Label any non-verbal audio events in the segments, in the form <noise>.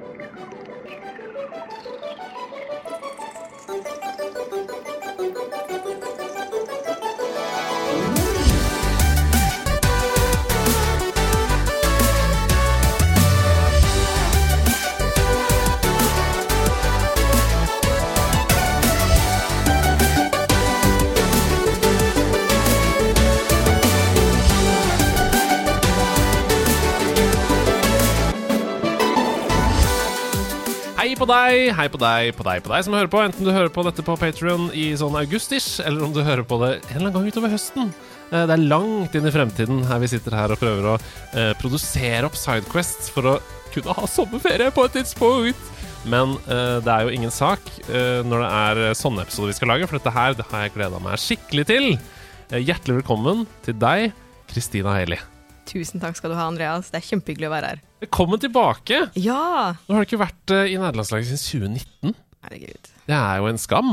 Thank you. Deg, hei på deg, på deg, på deg som hører på. Enten du hører på dette på Patrion i sånn august-ish, eller om du hører på det en eller annen gang utover høsten. Eh, Det er langt inn i fremtiden her vi sitter her og prøver å eh, produsere opp Sidequest for å kunne ha sommerferie på et tidspunkt. Men eh, det er jo ingen sak eh, når det er sånne episoder vi skal lage, for dette her det har jeg gleda meg skikkelig til. Eh, hjertelig velkommen til deg, Kristina Heli. Tusen takk skal du ha, Andreas. Det er kjempehyggelig å være her. Velkommen tilbake! Ja! Nå har du ikke vært eh, i nederlandslaget siden 2019. Herregud. Det er jo en skam.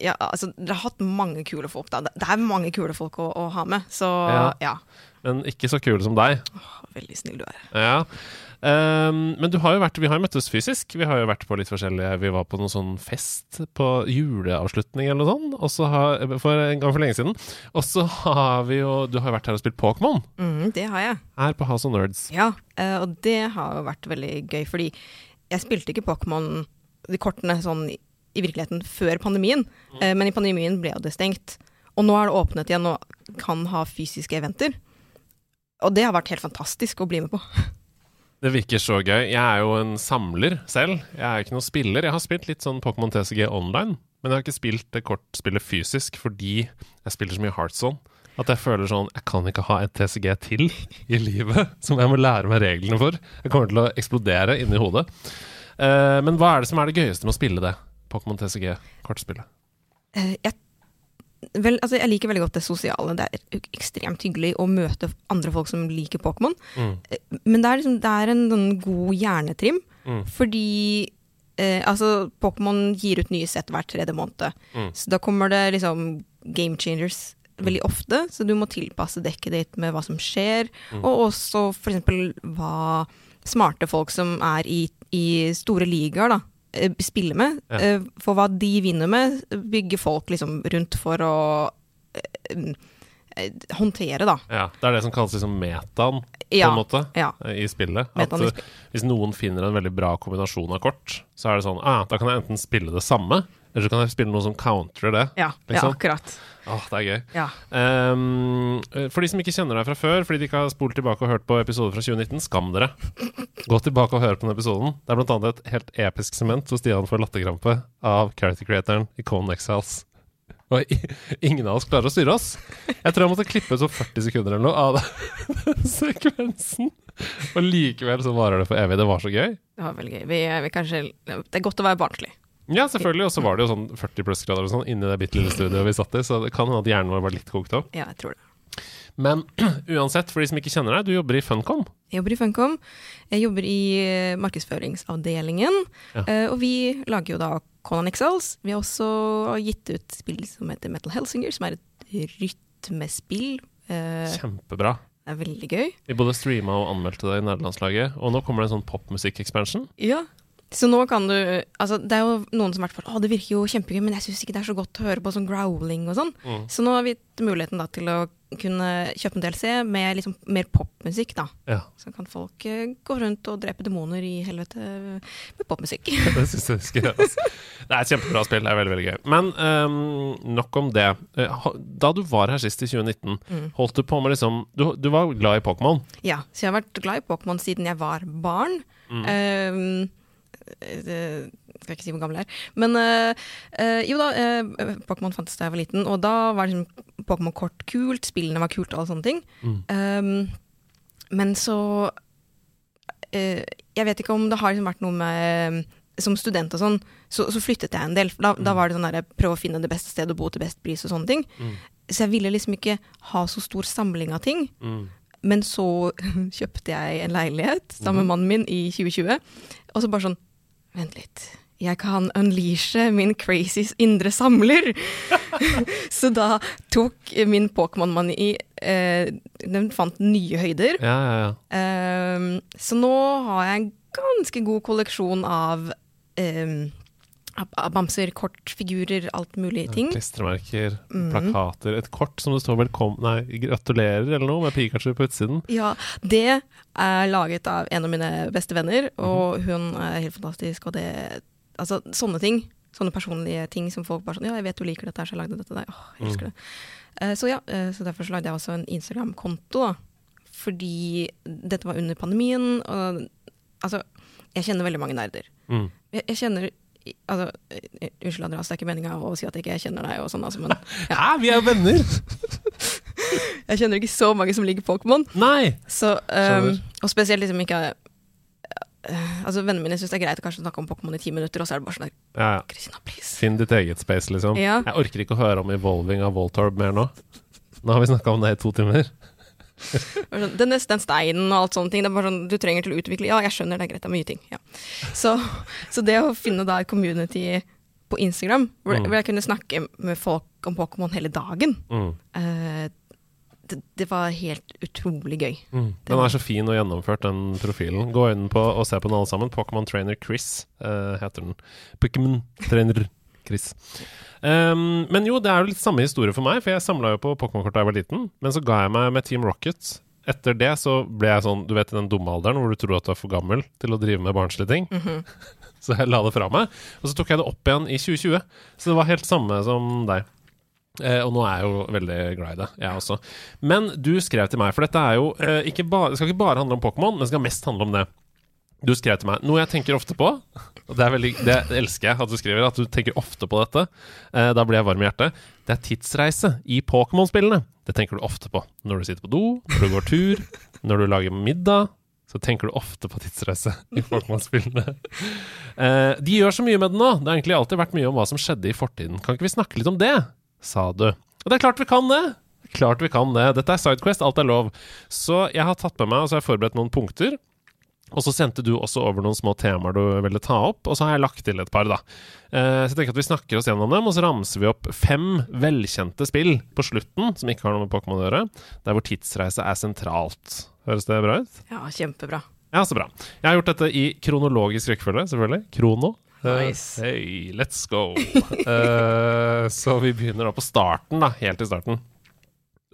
Ja, altså, dere har hatt mange kule folk, da. Det det er mange kule folk å, å ha med, så Ja. ja. Men ikke så kul som deg. Åh, veldig snill du er. Ja. Ehm, men du har jo vært, vi har jo møttes fysisk. Vi har jo vært på litt forskjellige Vi var på noen sånn fest på juleavslutning eller noe sånt og så har, for en gang for lenge siden. Og så har vi jo Du har jo vært her og spilt Pokémon Mm, det har jeg. her på House of Nerds. Ja, eh, og det har jo vært veldig gøy, fordi jeg spilte ikke Pokémon, de kortene, sånn i i virkeligheten før pandemien, Mm. men i pandemien ble jo det stengt. Og nå er det åpnet igjen og kan ha fysiske eventer. Og det har vært helt fantastisk å bli med på. <laughs> Det virker så gøy. Jeg er jo en samler selv. Jeg er ikke noen spiller. Jeg har spilt litt sånn Pokémon TCG online, men jeg har ikke spilt det kortspillet fysisk fordi jeg spiller så mye Heartzone. At jeg føler sånn Jeg kan ikke ha et TCG til i livet som jeg må lære meg reglene for. Jeg kommer til å eksplodere inni hodet. Eh, men hva er det som er det gøyeste med å spille det? Pokémon TCG-kortspillet. Eh, jeg, vel, altså jeg liker veldig godt det sosiale. Det er ekstremt hyggelig å møte andre folk som liker Pokémon. Mm. Eh, Men det er, liksom, det er en en god hjernetrim, Mm. fordi eh, altså, Pokémon gir ut nye sett hver tredje måned. Mm. Så da kommer det liksom game changers veldig ofte, så du må tilpasse dekket ditt med hva som skjer, Mm. og også f.eks. hva smarte folk som er i, i store ligaer, da, eh, spiller med. Ja. Eh, For hva de vinner med, bygger folk liksom rundt for å eh, håndtere, da. Ja, Det er det som kalles liksom metaen, på Ja. en måte, Ja. i spillet. At i spill. hvis noen finner en veldig bra kombinasjon av kort, så er det sånn ah, Da kan jeg enten spille det samme, eller så kan jeg spille noe som counterer det. Ja, ja Liksom. akkurat. Åh, det er gøy. Ja. Um, for de som ikke kjenner deg fra før, fordi de ikke har spolt tilbake og hørt på episoder fra 2019, skam dere. Gå tilbake og hør på den episoden. Det er annet et helt episk sement hvor Stian får latterkrampe av character creatoren i Cone Exiles. Og ingen av oss klarer å styre oss. Jeg tror jeg måtte klippe ut så 40 sekunder eller noe av den <laughs> sekvensen. Og likevel så varer det for evig. Det var så gøy. Det var veldig gøy. Vi, vi kanskje, det er godt å være barnslig. Ja, selvfølgelig. Og så var det jo sånn 40 plussgrader og sånn inni det bitte lille studioet vi satt i, så det kan hende at hjernen vår var litt kokt opp. Ja, jeg tror det. Men <clears throat> uansett, for de som ikke kjenner deg, du jobber i Funcom. Jeg jobber i Funcom. Jeg jobber i eh, markedsføringsavdelingen. Ja. Eh, og vi lager jo da Conan Exiles. Vi har også gitt ut spill som heter Metal Helsinger, som er et rytmespill. Eh, Kjempebra. det er veldig gøy. Vi både streama og anmeldte det i nederlandslaget, og nå kommer det en sånn popmusikk-expansion. Ja. Så nå kan du Altså, det er jo noen som i hvert fall Å, det virker jo kjempegøy, men jeg syns ikke det er så godt å høre på sånn growling og sånn. Mm. Så nå har vi muligheten da til å kunne kjøpe en DLC med liksom mer popmusikk, da. Ja, Så kan folk eh, gå rundt og drepe demoner i helvete med popmusikk. <laughs> det syns jeg skal gjøre. Altså. Det er et kjempebra spill. Det er veldig veldig gøy. Men um, nok om det. Eh, Da du var her sist i 2019, Mm. holdt du på med liksom Du, du var glad i Pokémon. Ja, så jeg har vært glad i Pokémon siden jeg var barn. Mm. Eh, skal ikke si hvor gammel jeg er. Men eh, eh, jo da, eh, Pokémon fantes da jeg var liten, og da var liksom Pokémon-kort kult, spillene var kult og alle sånne ting. Mm. Um, men så eh, Jeg vet ikke om det har liksom vært noe med Som student og sånn, så, så flyttet jeg en del. Da, da var det sånn der, prøve å finne det beste stedet å bo til best pris og sånne ting. Mm. Så jeg ville liksom ikke ha så stor samling av ting. Mm. Men så <laughs> kjøpte jeg en leilighet sammen med mannen min i 2020. Og så bare sånn Vent litt. Jeg kan unleashe min crazy indre samler. <laughs> så da tok min Pokémon-mani eh, Den fant nye høyder. Ja, ja, ja. Eh, så nå har jeg en ganske god kolleksjon av av bamser, kort, figurer, alt mulig ting. Klistremerker, mm. plakater, et kort som det står velkom... nei, 'gratulerer' eller noe, med Pikachu på utsiden. Ja, det er laget av en av mine beste venner, og hun er helt fantastisk. Og det Altså, sånne ting. Sånne personlige ting som folk bare sånn Ja, jeg vet du liker dette, så jeg lagde dette deg. Åh, jeg elsker det. Eh, så ja, eh, så derfor så lagde jeg også en Instagram-konto, da. Fordi dette var under pandemien, og altså Jeg kjenner veldig mange nerder. Mm. Jeg, jeg kjenner Altså, eh, unnskyld Andreas, det er ikke meninga å si at jeg ikke kjenner deg og sånn, altså, men <laughs> Hæ, vi er jo venner! <laughs> jeg kjenner ikke så mange som liker Pokémon. Nei! Så, um, og spesielt liksom ikke uh, Altså Vennene mine syns det er greit å kanskje snakke om Pokémon i ti minutter, og så er det bare sånn der Ja, ja. Please. Finn ditt eget space, liksom. Ja. Jeg orker ikke å høre om evolving av Voltorb mer nå. Nå har vi snakka om det i to timer. Sånn, den den steinen og alt sånne ting. Det er bare sånn, du trenger til å utvikle Ja, jeg skjønner, det er greit, det er mye ting. Ja. Så, så det å finne da et community på Instagram, hvor, Mm. hvor jeg kunne snakke med folk om Pokémon hele dagen, Mm. eh, det, det var helt utrolig gøy. Mm. Den er så fin og gjennomført, den profilen. Gå inn på og se på den alle sammen. Pokémon Trainer Chris eh, heter den. Pokémon Trainer Chris. Um, men jo, det er jo litt samme historie for meg, for jeg samla jo på Pokémon-kort da jeg var liten. Men så ga jeg meg med Team Rocket. Etter det så ble jeg sånn, du vet i den dumme alderen hvor du tror at du er for gammel til å drive med barnslige ting. <laughs> Så jeg la det fra meg. Og så tok jeg det opp igjen i 2020. Så det var helt samme som deg. Eh, og nå er jeg jo veldig glad i det, jeg også. Men du skrev til meg, for dette er jo eh, ikke ba Det skal ikke bare handle om Pokémon, men det skal mest handle om det. Du skrev til meg noe jeg tenker ofte på, det, veldig, det elsker jeg at du skriver, at du tenker ofte på dette. Eh, da blir jeg varm i hjertet. Det er tidsreise i Pokémon-spillene. Det tenker du ofte på når du sitter på do, når du går tur, når du lager middag. Så tenker du ofte på tidsreise i Pokémon-spillene. Eh, de gjør så mye med det nå. Det har egentlig alltid vært mye om hva som skjedde i fortiden. Kan ikke vi snakke litt om det? sa du. Og det er klart vi kan det! Klart vi kan det. Dette er Sidequest, alt er lov. Så jeg har tatt med meg og så har jeg forberedt noen punkter. Og så sendte du også over noen små temaer du ville ta opp, og så har jeg lagt til et par, da. Eh, så jeg tenker at vi snakker oss gjennom dem, og så ramser vi opp fem velkjente spill på slutten, som ikke har noe med Pokémon å gjøre, der hvor tidsreise er sentralt. Høres det bra ut? Ja, kjempebra. Ja, så bra. Jeg har gjort dette i kronologisk rekkefølge, selvfølgelig. Krono. Nice. Nice. Hey, let's go. uh, <laughs> så vi begynner da på starten, da. Helt i starten.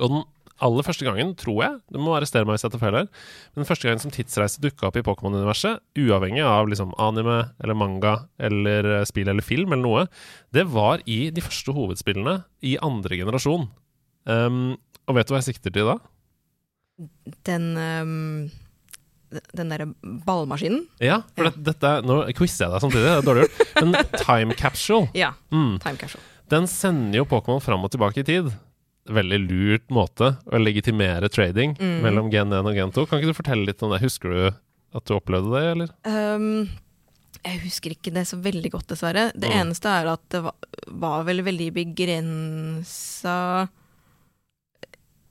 Og den aller første gangen, tror jeg, du må arrestere meg hvis jeg tar feil her, men den første gangen som tidsreise dukka opp i Pokémon-universet, uavhengig av liksom anime eller manga eller eh, spill eller film eller noe, det var i de første hovedspillene i andre generasjon. Um, og vet du hva jeg sikter til da? Den um, den derre ballmaskinen. Ja, for dette er- Nå quizer jeg deg samtidig, det er dårlig gjort. Men <laughs> time capsule, Ja, mm, Time Capsule. den sender jo Pokémon fram og tilbake i tid. Veldig lurt måte å legitimere trading Mm. mellom gen 1 og gen 2. Kan ikke du fortelle litt om det? Husker du at du opplevde det, eller? Um, jeg husker ikke det så veldig godt, dessverre. Det Mm. eneste er at det var, var vel veldig begrensa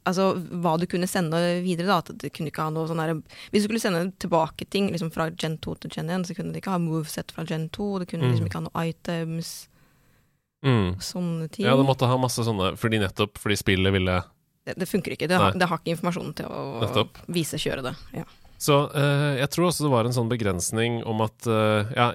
Altså hva du kunne sende videre, da. At det kunne ikke ha noe sånn der Hvis du skulle sende tilbake ting liksom fra gen 2 til gen 1, så kunne det ikke ha moveset fra gen 2. Det kunne Mm. liksom ikke ha noe items, Mm. sånne ting. Ja, det måtte ha masse sånne fordi nettopp fordi spillet ville det, det funker ikke. Det har, det har ikke informasjonen til å Nettopp. vise kjøre det. Ja. Så eh, jeg tror også det var en sånn begrensning om at eh, Ja,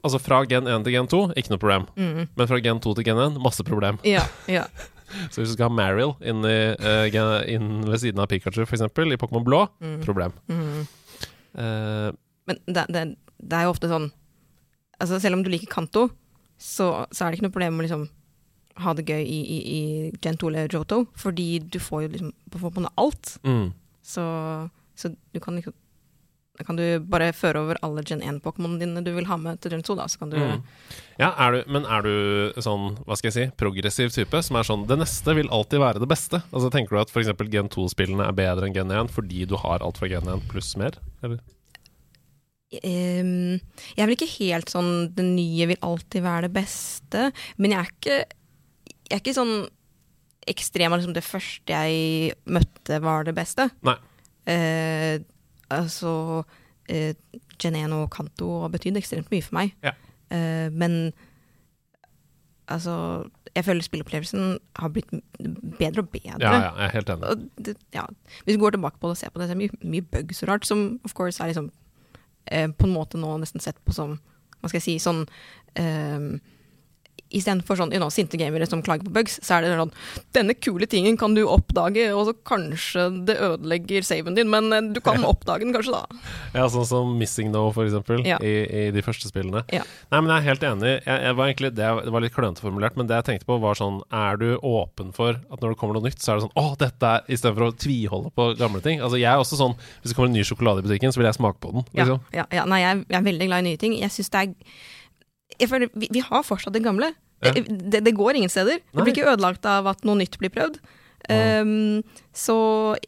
altså fra gen 1 til gen 2, ikke noe problem. Mm. Men fra gen 2 til gen 1, masse problem. ja, ja. <laughs> Så hvis du skal ha Mariel inn, i, uh, inn ved siden av Pikachu, f.eks., i Pokémon blå, Mm. problem. Mm. Uh, Men det, det, det er jo ofte sånn altså Selv om du liker Kanto, så, så er det ikke noe problem å liksom ha det gøy i, i, i Gen 2 eller Johto, fordi du får jo liksom på måte alt. mm. Så, så du kan liksom kan du bare føre over alle Gen 1-pokémonene dine du vil ha med til Gen 2, da, så kan du Mm. Ja, er du, men er du sånn, hva skal jeg si, progressiv type, som er sånn Det neste vil alltid være det beste? Altså Tenker du at f.eks. Gen 2-spillene er bedre enn Gen 1 fordi du har alt fra Gen 1 pluss mer? Eller? Ehm, Jeg er vel ikke helt sånn Det nye vil alltid være det beste, men jeg er ikke, jeg er ikke sånn ekstrem av liksom det første jeg møtte, var det beste. Nei. Uh, altså uh, Gen 1 og Kanto har betydd ekstremt mye for meg. Ja. Uh, men altså Jeg føler spilleopplevelsen har blitt bedre og bedre. Ja, ja, jeg er helt enig. Det, ja. Hvis du går tilbake på det og ser på det, så er det mye, mye bugs og rart, som of course er liksom eh, på en måte nå nesten sett på som Hva skal jeg si Sånn eh, Istedenfor sånn, you know, sinte gamere som klager på bugs, så er det sånn Denne kule tingen kan du oppdage, og så kanskje det ødelegger saven din, men eh, du kan oppdage den kanskje, da. Ja, sånn som Missing No, for eksempel, Ja. i, i de første spillene. Ja. Nei, men jeg er helt enig. Jeg, jeg var egentlig, det, var litt klønete formulert, men det jeg tenkte på, var sånn Er du åpen for at når det kommer noe nytt, så er det sånn Å, dette er Istedenfor å tviholde på gamle ting. Altså, jeg er også sånn Hvis det kommer en ny sjokolade i butikken, så vil jeg smake på den. Ja, Liksom. ja, ja. Nei, jeg, jeg er veldig glad i nye ting. Jeg syns det er vi, vi har fortsatt det gamle. Ja. Det, det går ingen steder. Det blir ikke ødelagt av at noe nytt blir prøvd. Um, så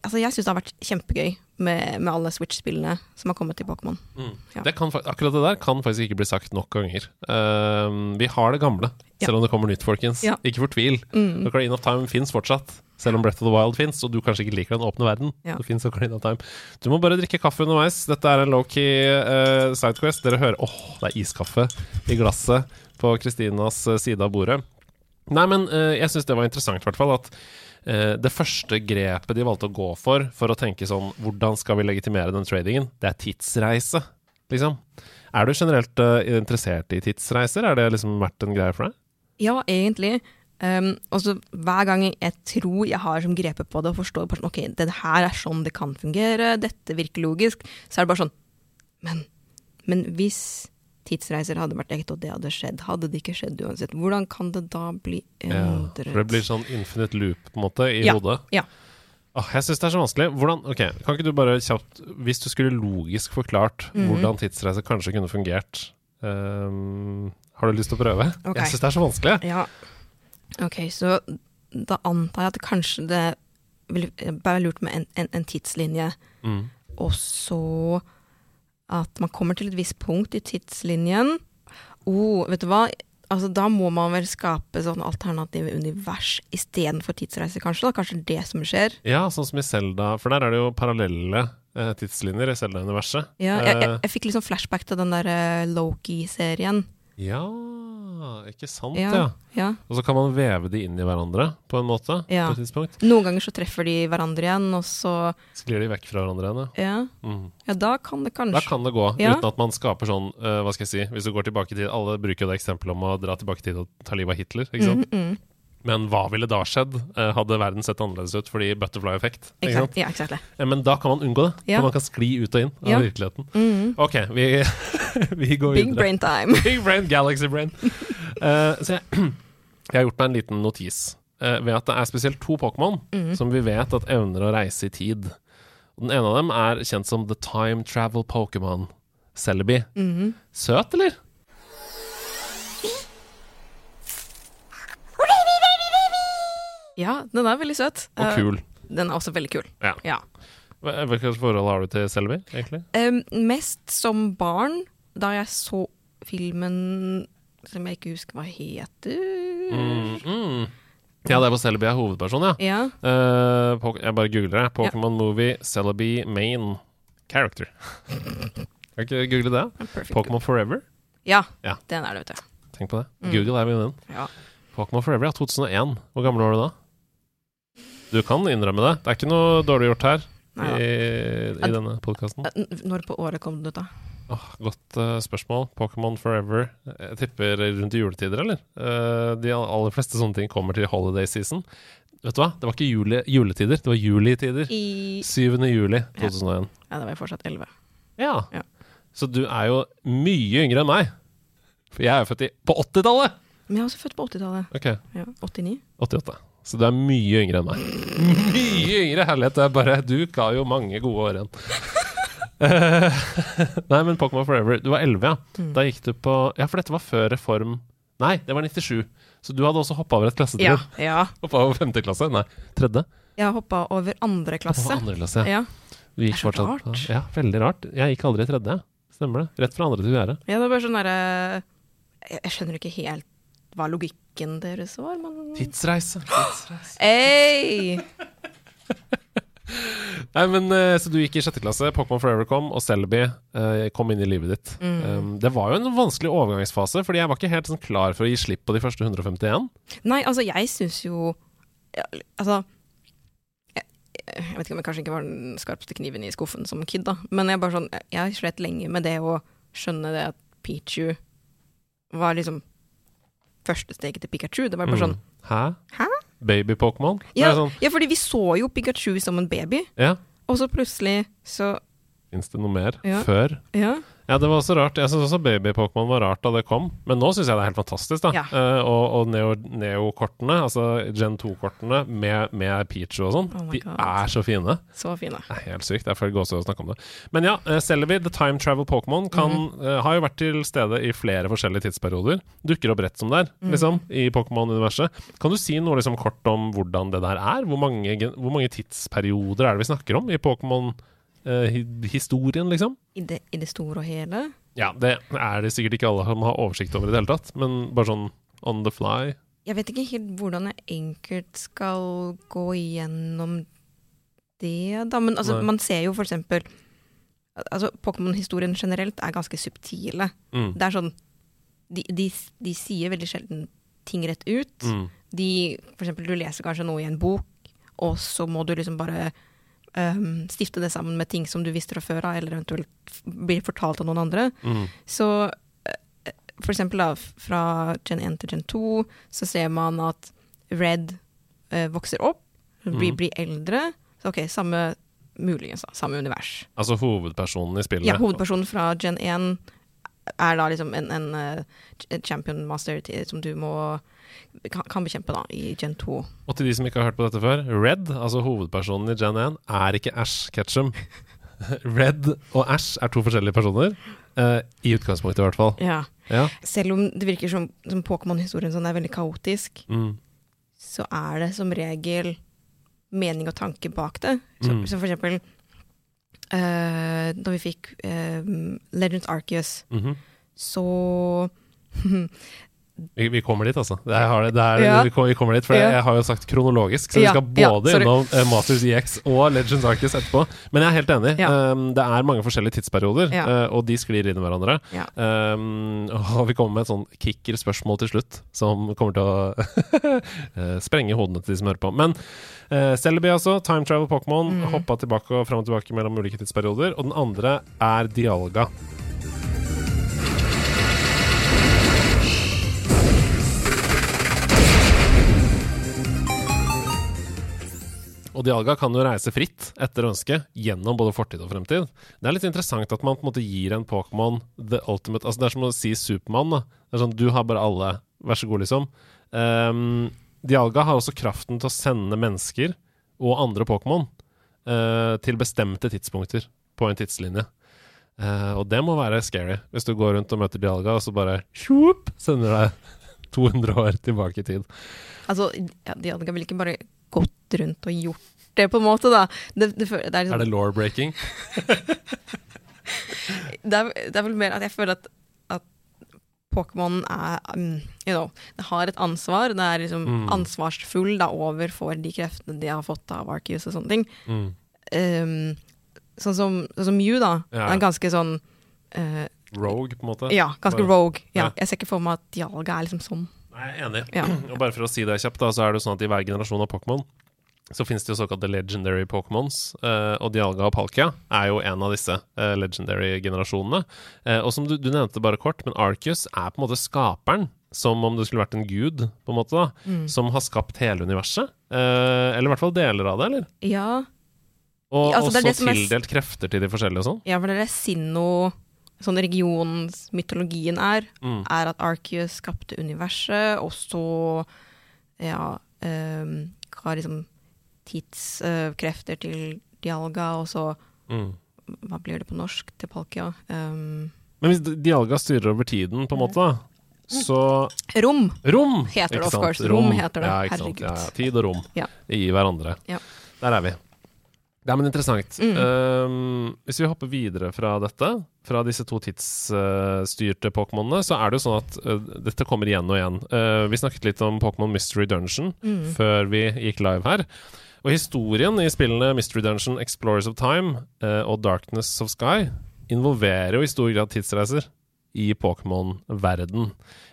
altså, jeg syns det har vært kjempegøy med, med alle Switch-spillene som har kommet til Pokémon. Mm. Ja. Det kan, fa- akkurat det der kan faktisk ikke bli sagt nok ganger. Um, vi har det gamle, Ja. selv om det kommer nytt, folkens. Ja. Ikke fortvil. Mm. Ocarina of Time fins fortsatt. Selv om Breath of the Wild fins, og du kanskje ikke liker den åpne verden. Det Ocarina of Time. Du må bare drikke kaffe underveis. Dette er en low-key eh, sidequest. Dere hører Åh, det er iskaffe i glasset på Kristinas eh, side av bordet. Nei, men uh, jeg syns det var interessant, i hvert fall, at det første grepet de valgte å gå for, for å tenke sånn Hvordan skal vi legitimere den tradingen? Det er tidsreise, liksom. Er du generelt eh, interessert i tidsreiser? Er det liksom vært en greie for deg? Ja, egentlig. Um, og hver gang jeg tror jeg har som grepet på det og forstår bare sånn, ok, det her er sånn det kan fungere, dette virker logisk, så er det bare sånn Men, men hvis tidsreiser hadde vært ekte, og det hadde skjedd, hadde det ikke skjedd uansett, hvordan kan det da bli endret? for det blir sånn infinite loop på en måte i Ja, hodet. ja. Åh, jeg syns det er så vanskelig. Hvordan, ok, Kan ikke du bare kjapt Hvis du skulle logisk forklart Mhm. hvordan tidsreise kanskje kunne fungert um, Har du lyst til å prøve? Okay. Jeg syns det er så vanskelig. Ja. Ok, så da antar jeg at kanskje det ville være lurt med en, en, en tidslinje, Mm. og så at man kommer til et visst punkt i tidslinjen. Oh, vet du hva? Altså, da må man vel skape sånn alternative univers istedenfor tidsreiser, kanskje? da? Kanskje det som skjer? Ja, sånn som i Zelda, for der er det jo parallelle eh, tidslinjer i Zelda-universet. Ja, jeg, jeg, Eh, jeg fikk liksom flashback til den der eh, Loki-serien. Ja, ikke sant, ja. Ja. Og så kan man veve de inn i hverandre på en måte, Ja. på et tidspunkt. Noen ganger så treffer de hverandre igjen, og så Sklir de vekk fra hverandre igjen, ja. Ja, Mm. ja da kan det kanskje Da kan det gå, uten at man skaper sånn uh, Hva skal jeg si Hvis du går tilbake til Alle bruker jo det eksempelet om å dra tilbake til og ta livet av Hitler. Ikke sant? Mm, mm, Men hva ville da skjedd? Eh, hadde verden sett annerledes ut fordi butterfly-effekt? Exakt, ja, exactly. Eh, Men da kan man unngå det. Ja. Man kan skli ut og inn av Ja. virkeligheten. Mm. Ok, vi, <laughs> vi går Big videre. brain time. <laughs> Big brain, galaxy brain. uh, så jeg, <clears throat> jeg har gjort meg en liten notis uh, ved at det er spesielt to Pokémon Mm. som vi vet at evner å reise i tid. Den ene av dem er kjent som The Time Travel Pokémon. Celebi. Mhm. Søt, eller? Ja, den er veldig søt. Og Eh, kul. Den er også veldig kul. Ja. Ja. Hvilket forhold har du til Celebi, egentlig? Um, mest som barn, da jeg så filmen som jeg ikke husker hva heter Mm, mm. Ja, det er på Celebi er hovedperson, ja. Ja. Uh, jeg bare googler det. Pokémon Movie Celebi Main Character. <laughs> Kan ikke google det? Pokémon Forever? Ja, Ja. den er det, vet du. Tenk på det. Mm. Google er vennen din. Ja. Pokémon Forever, ja. 2001. Hvor gammel var du da? Du kan innrømme det. Det er ikke noe dårlig gjort her i, i denne podkasten. Eh, Når på året kom den ut, da? godt uh, spørsmål. Pokémon Forever. Jeg tipper rundt i juletider, eller? Uh, de aller fleste sånne ting kommer til holiday season. Vet du hva? Det var ikke jule, juletider, det var julitider. I 7. juli 2001. Ja, da var jeg fortsatt 11. Ja. Ja. Så du er jo mye yngre enn meg. For jeg er jo født i, på 80-tallet! Men jeg er også født på 80-tallet. Ok, Ja, 89. 88. Så du er mye yngre enn meg. <laughs> Mye yngre! Herlighet, det er bare Du ga jo mange gode år igjen. Eh, <laughs> Nei, men Pokémon Forever. Du var 11, ja. Mm. Da gikk du på Ja, for dette var før reform Nei, det var 97. Så du hadde også hoppa over et klassetrinn. Ja, ja. Hoppa over femte klasse? Nei, tredje? Jeg hoppa over andre klasse. over andre klasse, ja. Ja. Du gikk Det er så fortsatt rart. Ja, veldig rart. Jeg gikk aldri i tredje. Stemmer det. Rett fra andre til fjerde. ja, det var bare sånn derre jeg, jeg skjønner ikke helt hva logikken deres var, men Tidsreise. Tidsreise. Hey! <laughs> Nei, men eh, Så du gikk i sjette klasse, Pokémon Forever kom, og Selby eh, kom inn i livet ditt. Mm. Um, det var jo en vanskelig overgangsfase, fordi jeg var ikke helt sånn klar for å gi slipp på de første 151. Nei, altså, jeg syns jo Altså jeg, Jeg vet ikke om jeg kanskje ikke var den skarpeste kniven i skuffen som kid, da. Men jeg bare sånn, jeg slet lenge med det å skjønne det at Pichu var liksom første steget til Pikachu. Det var bare sånn Mm. Hæ? Hæ? Baby-Pokémon? Ja, sånn, ja, fordi vi så jo Pikachu som en baby, ja. og så plutselig så Fins det noe mer Ja. før? Ja. Ja, det var også rart. Jeg syns også Baby-Pokémon var rart da det kom. Men nå syns jeg det er helt fantastisk. da Ja. Uh, Og, og Neo- Neo-kortene, altså Gen 2-kortene med, med Pichu og sånn, Oh de er så fine. Så fine. Det er helt sykt. Jeg får gåsehud av å snakke om det. Men ja, eh, Celebi, The Time Travel Pokémon, mm -hmm. uh, har jo vært til stede i flere forskjellige tidsperioder. Dukker opp rett som der, Mhm. liksom, i Pokémon-universet. Kan du si noe liksom kort om hvordan det der er? Hvor mange, hvor mange tidsperioder er det vi snakker om i Pokémon-historien, liksom? I det, I det store og hele. Ja, det er det sikkert ikke alle som har oversikt over i det hele tatt, men bare sånn on the fly. Jeg vet ikke helt hvordan jeg enkelt skal gå igjennom det, da. Men altså, man ser jo for eksempel Altså, Pokémon-historien generelt er ganske subtile. Mm. Det er sånn de, de, de sier veldig sjelden ting rett ut. Mm. De, for eksempel, du leser kanskje noe i en bok, og så må du liksom bare ehm, stifte det sammen med ting som du visste fra før av, eller eventuelt blir fortalt av noen andre. Mm. Så eh, for eksempel da, fra Gen 1 til Gen 2, så ser man at Red eh, vokser opp, blir, mm. blir eldre. Så ok, samme muligens, da, samme univers. Altså hovedpersonen i spillet. Ja, hovedpersonen fra Gen 1 er da liksom en, en eh, champion master som du må kan, kan bekjempe da, i Gen 2. Og til de som ikke har hørt på dette før, Red, altså hovedpersonen i Gen 1, er ikke Ash Ketchum. <laughs> Red og Ash er to forskjellige personer. Uh, I utgangspunktet, i hvert fall. Ja. Ja. Selv om det virker som, som Pokémon-historien sånn er veldig kaotisk, Mm. så er det som regel mening og tanke bak det. Så, Mm. så for eksempel uh, da vi fikk uh, Legends Arceus, -hmm. så <laughs> vi, vi kommer dit, altså. Det det, er, Ja. vi, kommer, dit, for Ja. jeg har jo sagt kronologisk, så vi skal ja, både innom uh, Masters EX og Legends Arcus etterpå. Men jeg er helt enig. Um, det er mange forskjellige tidsperioder, eh, og de sklir inn i hverandre. Um, og vi kommer med et sånn kicker-spørsmål til slutt, som kommer til å <laughs> eh, sprenge hodene til de som hører på. Men uh, Celebi, altså. Time Travel Pokémon. Mm. Hoppa tilbake og fram og tilbake mellom ulike tidsperioder. Og den andre er Dialga. Og Dialga kan jo reise fritt etter ønske gjennom både fortid og fremtid. Det er litt interessant at man på en måte gir en Pokémon the ultimate Altså Det er som å si Supermann. Det er sånn, Du har bare alle. Vær så god, liksom. Um, Dialga har også kraften til å sende mennesker og andre Pokémon uh, til bestemte tidspunkter på en tidslinje. Uh, og det må være scary, hvis du går rundt og møter Dialga, og så bare shup, sender deg <laughs> 200 år tilbake i tid. Altså, ja, Dialga vil ikke bare gått rundt og gjort det, på en måte, da. Det, det, det, er, Er liksom, det law-breaking? <laughs> det, er, det er vel mer at jeg føler at, at Pokémon er um, You know, det har et ansvar. Det er liksom Mm. ansvarsfull da, overfor de kreftene de har fått av Arceus og sånne ting. Mm. Um, sånn som, sånn som Mew, da. Ja. Er ganske sånn uh, Rogue, på en måte? Ja, ganske Bare- rogue. Ja. Ja. Jeg ser ikke for meg at Dialga er liksom sånn. Nei, jeg er enig. Ja. <clears throat> Og bare for å si det kjapt, da, så er det jo sånn at i hver generasjon av Pokémon så finnes det jo såkalte legendary Pokémons, eh, og Dialga og Palkia er jo en av disse eh, legendary generasjonene. Eh, og som du, du nevnte bare kort, men Arceus er på en måte skaperen, som om det skulle vært en gud, på en måte da, Mm. som har skapt hele universet. Eh, eller i hvert fall deler av det, eller? Ja, Og Ja, altså, det også det som er tildelt krefter til de forskjellige og sånn. ja, for det er det Sinno Sånn regionsmytologien er, Mm. er at Arceus skapte universet, og så ja, um, ga liksom tidskrefter til Dialga, og så Mm. Hva blir det på norsk til Palkia? Um, Men hvis Dialga styrer over tiden, på en måte, da, så rom! Rom! Heter det, of course. Rom heter det. Ja? Herregud. Ja, ja. Tid og rom i hverandre. Ja. Der er vi. Ja, men interessant. Mm. Um, hvis vi hopper videre fra dette, fra disse to tidsstyrte Pokémonene, så er det jo sånn at uh, dette kommer igjen og igjen. Uh, vi snakket litt om Pokémon Mystery Dungeon Mm. før vi gikk live her. Og historien i spillene Mystery Dungeon, Explorers of Time uh, og Darkness of Sky involverer jo i stor grad tidsreiser. i Pokémon-verden.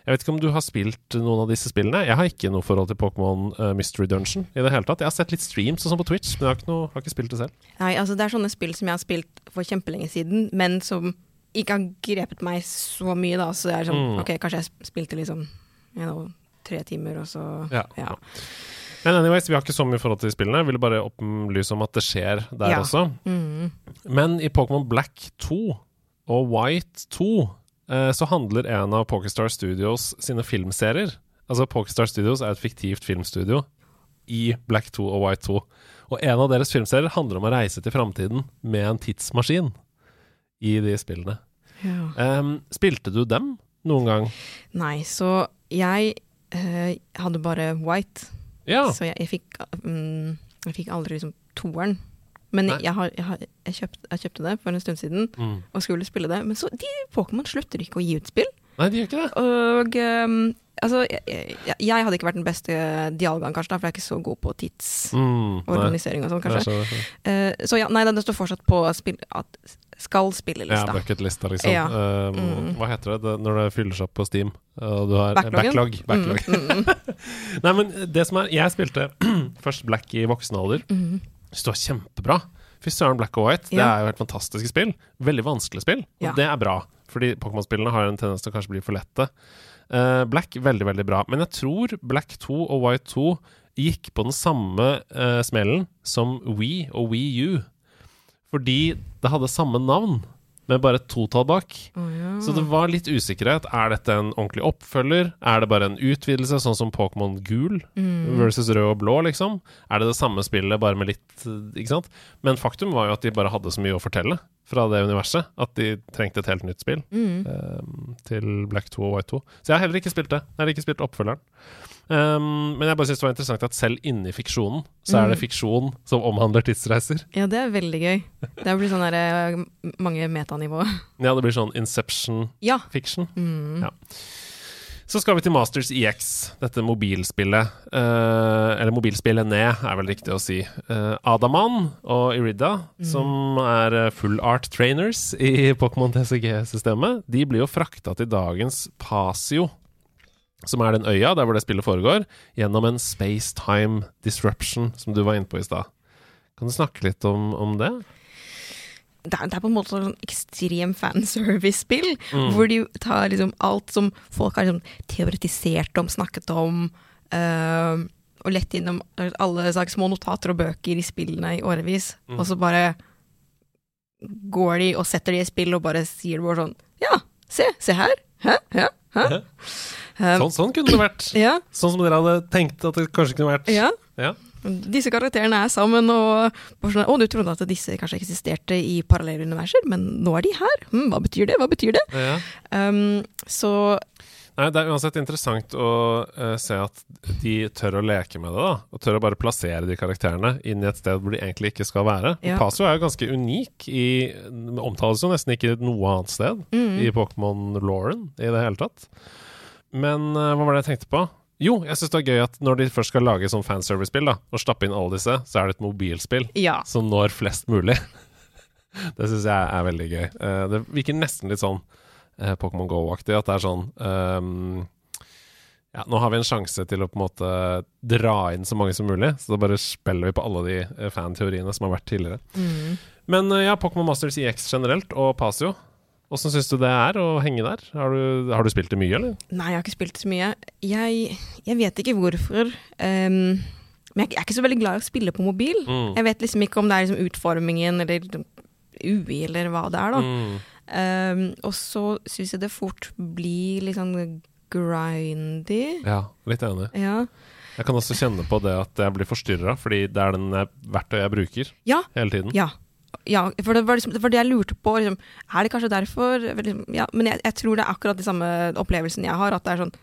Jeg vet ikke om du har spilt noen av disse spillene? Jeg har ikke noe forhold til Pokémon uh, Mystery Dungeon i det hele tatt. Jeg har sett litt streams og sånn på Twitch, men jeg har ikke, noe, har ikke spilt det selv. Nei, altså det er sånne spill som jeg har spilt for kjempelenge siden, men som ikke har grepet meg så mye, da. Så det er sånn, Mm. ok, kanskje jeg spilte liksom you know, tre timer, og så Ja. ja. Men anyways, vi har ikke så mye forhold til spillene. Jeg ville bare opplyse om at det skjer der Ja. også. Mm. Men i Pokémon Black 2 og White 2 eh, så handler en av Pokestar Studios sine filmserier Altså Pokestar Studios er et fiktivt filmstudio i Black 2 og White 2. Og en av deres filmserier handler om å reise til framtiden med en tidsmaskin i de spillene. Ja. Um, spilte du dem noen gang? Nei, så jeg uh, hadde bare white, Ja. så jeg, jeg, fikk, um, jeg fikk aldri liksom toeren. Men jeg, har, jeg, har, jeg, kjøpt, jeg kjøpte det for en stund siden Mm. og skulle spille det. Men så de Pokémon slutter ikke å gi ut spill. Nei, de gjør ikke det. Og um, altså, jeg, hadde ikke vært den beste dialgaen, kanskje, da, for jeg er ikke så god på Mm, tidsorganisering og sånn, kanskje. så, skjønner. Eh, så ja, nei, det står fortsatt på spill, at skal Ja, spillelista. bucketlista, liksom. Ja. Um, Mm. Hva heter det, det når det fyller seg opp på Steam? Og du har Backloggen? backlog. backlog. Mm, mm, <laughs> Nei, men det som er Jeg spilte <clears throat> først Black i voksen alder. mm. Det var kjempebra. Fy søren, Black og White. Det er jo helt fantastiske spill. Veldig vanskelige spill. Og Ja. det er bra, fordi Pokémon-spillene har en tendens til å kanskje bli for lette. Uh, Black veldig, veldig bra. Men jeg tror Black 2 og White 2 gikk på den samme uh, smellen som We og Wii U. Fordi det hadde samme navn, med bare et totall bak. Oh, ja. Så det var litt usikkerhet. Er dette en ordentlig oppfølger? Er det bare en utvidelse, sånn som Pokémon gul Mm. versus rød og blå, liksom? Er det det samme spillet, bare med litt eh, Ikke sant? Men faktum var jo at de bare hadde så mye å fortelle fra det universet at de trengte et helt nytt spill Mm. eh, til Black 2 og White 2. Så jeg har heller ikke spilt det. Jeg har ikke spilt oppfølgeren. Um, men jeg bare synes det var interessant at selv inni fiksjonen, så er det Mm. fiksjon som omhandler tidsreiser. Ja, det er veldig gøy. Det blir sånn der, eh, mange metanivå. Ja, det blir sånn Inception-fiction. Ja. Mm. Ja. Så skal vi til Masters EX, dette mobilspillet. Uh, eller mobilspillet ned, er vel riktig å si. Uh, Adaman og Irida, Mm. som er eh, full art trainers i Pokémon TCG-systemet, de blir jo frakta til dagens Pasio, som er den øya der hvor det spillet foregår, gjennom en space-time disruption, som du var inne på i stad. Kan du snakke litt om, om det? Det, er, på en måte sånn ekstrem fanservice-spill, Mm. hvor de tar liksom alt som folk har liksom teoretisert om, snakket om, øh, og lett innom alle slags små notater og bøker i spillene i årevis, Mm. og så bare går de og setter de i spill og bare sier bare sånn Ja, se, se her. Hæ? Hæ? hæ? Um, Sånn, sånn kunne det vært. <clears throat> ja, Sånn som dere hadde tenkt at det kanskje kunne vært. ja. Ja. Disse karakterene er sammen, og sånn, Å, du trodde at disse kanskje eksisterte i parallelle universer, men nå er de her. Hm, hva betyr det? Hva betyr det? Ja. Um, så Nei, Det er uansett interessant å uh, se at de tør å leke med det. da Og tør å bare plassere de karakterene inn i et sted hvor de egentlig ikke skal være. Ja. Paso er jo ganske unik. i Omtales jo nesten ikke noe annet sted mm, i Pokémon-Lauren i det hele tatt. Men uh, hva var det jeg tenkte på? Jo, jeg syns det er gøy at når de først skal lage sånn fanservice-spill, da og stappe inn alle disse, så er det et mobilspill Ja. som når flest mulig. <laughs> det syns jeg er veldig gøy. Uh, det virker nesten litt sånn eh, Pokémon Go-aktig, at det er sånn um, ja, Nå har vi en sjanse til å på en måte dra inn så mange som mulig, så da bare spiller vi på alle de eh, fanteoriene som har vært tidligere. Mm. Men eh, ja, Pokémon Masters EX generelt, og Pasio. Åssen syns du det er å henge der? Har du, har du spilt det mye, eller? Nei, jeg har ikke spilt så mye. Jeg, jeg vet ikke hvorfor. Um, men jeg, jeg er ikke så veldig glad i å spille på mobil. Mm. Jeg vet liksom ikke om det er liksom utformingen eller UI eller hva det er, da. Mm. Um, og så syns jeg det fort blir litt sånn grindy. Ja, litt enig. Ja. Jeg kan også kjenne på det at jeg blir forstyrra, fordi det er den jeg- verktøyet jeg bruker Ja, hele tiden. ja. Ja, for det var liksom, det var det jeg lurte på. Liksom, er det kanskje derfor? Liksom, ja, men jeg, jeg tror det er akkurat de samme opplevelsen jeg har. At det er sånn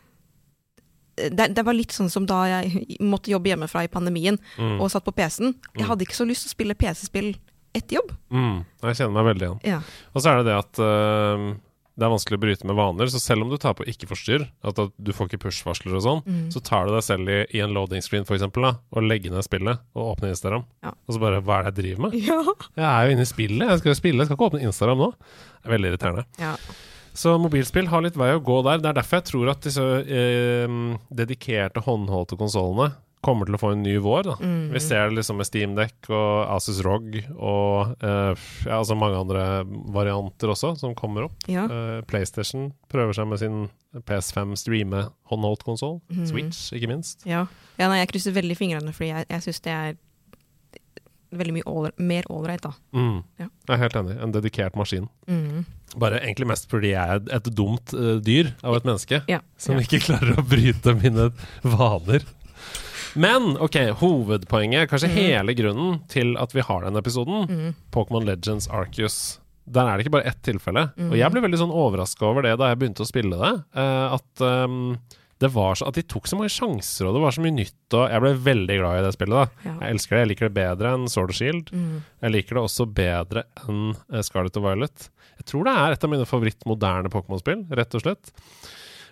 det, det var litt sånn som da jeg måtte jobbe hjemmefra i pandemien Mm. og satt på PC-en. Jeg Mm. hadde ikke så lyst til å spille PC-spill etter jobb. Mm. Jeg kjenner meg veldig igjen. Ja. Og så er det det at uh, det er vanskelig å bryte med vaner, så selv om du tar på ikke forstyrr, at, at du får ikke push-varsler og sånn, Mm. så tar du deg selv i, i en loading screen for da, og legger ned spillet og åpner Instagram. Ja. Og så bare Hva er det jeg driver med? Ja. Jeg er jo inne i spillet, jeg skal jo spille, jeg skal ikke åpne Instagram nå. Det er veldig irriterende. ja. Så mobilspill har litt vei å gå der. Det er derfor jeg tror at disse eh, dedikerte håndholdte konsollene kommer til å få en ny vår. Da. Mm. Vi ser det liksom med Steamdeck og Asus ROG og eh, ja, altså mange andre varianter også som kommer opp. Ja. Eh, PlayStation prøver seg med sin PS5 streame håndholdt konsoll. Mm. Switch, ikke minst. Ja. ja, nei, jeg krysser veldig fingrene, fordi jeg, jeg syns det er veldig mye all, mer ålreit, da. Mm. Ja. Jeg er helt enig. En dedikert maskin. Mm. Bare egentlig mest fordi jeg er et dumt uh, dyr av et menneske Ja. som ja. ikke klarer å bryte mine vaner. Men ok, hovedpoenget, kanskje mm. hele grunnen til at vi har denne episoden, Mm. Pokémon Legends Arceus. Der er det ikke bare ett tilfelle. Og jeg ble veldig sånn overraska over det da jeg begynte å spille det. eh, at um, det var så, at de tok så mange sjanser, og det var så mye nytt. Og jeg ble veldig glad i det spillet. da Ja. Jeg elsker det. Jeg liker det bedre enn Sword and Shield. Mm. Jeg liker det også bedre enn eh, Scarlet og Violet. Jeg tror det er et av mine favoritt-moderne Pokémon-spill, rett og slett.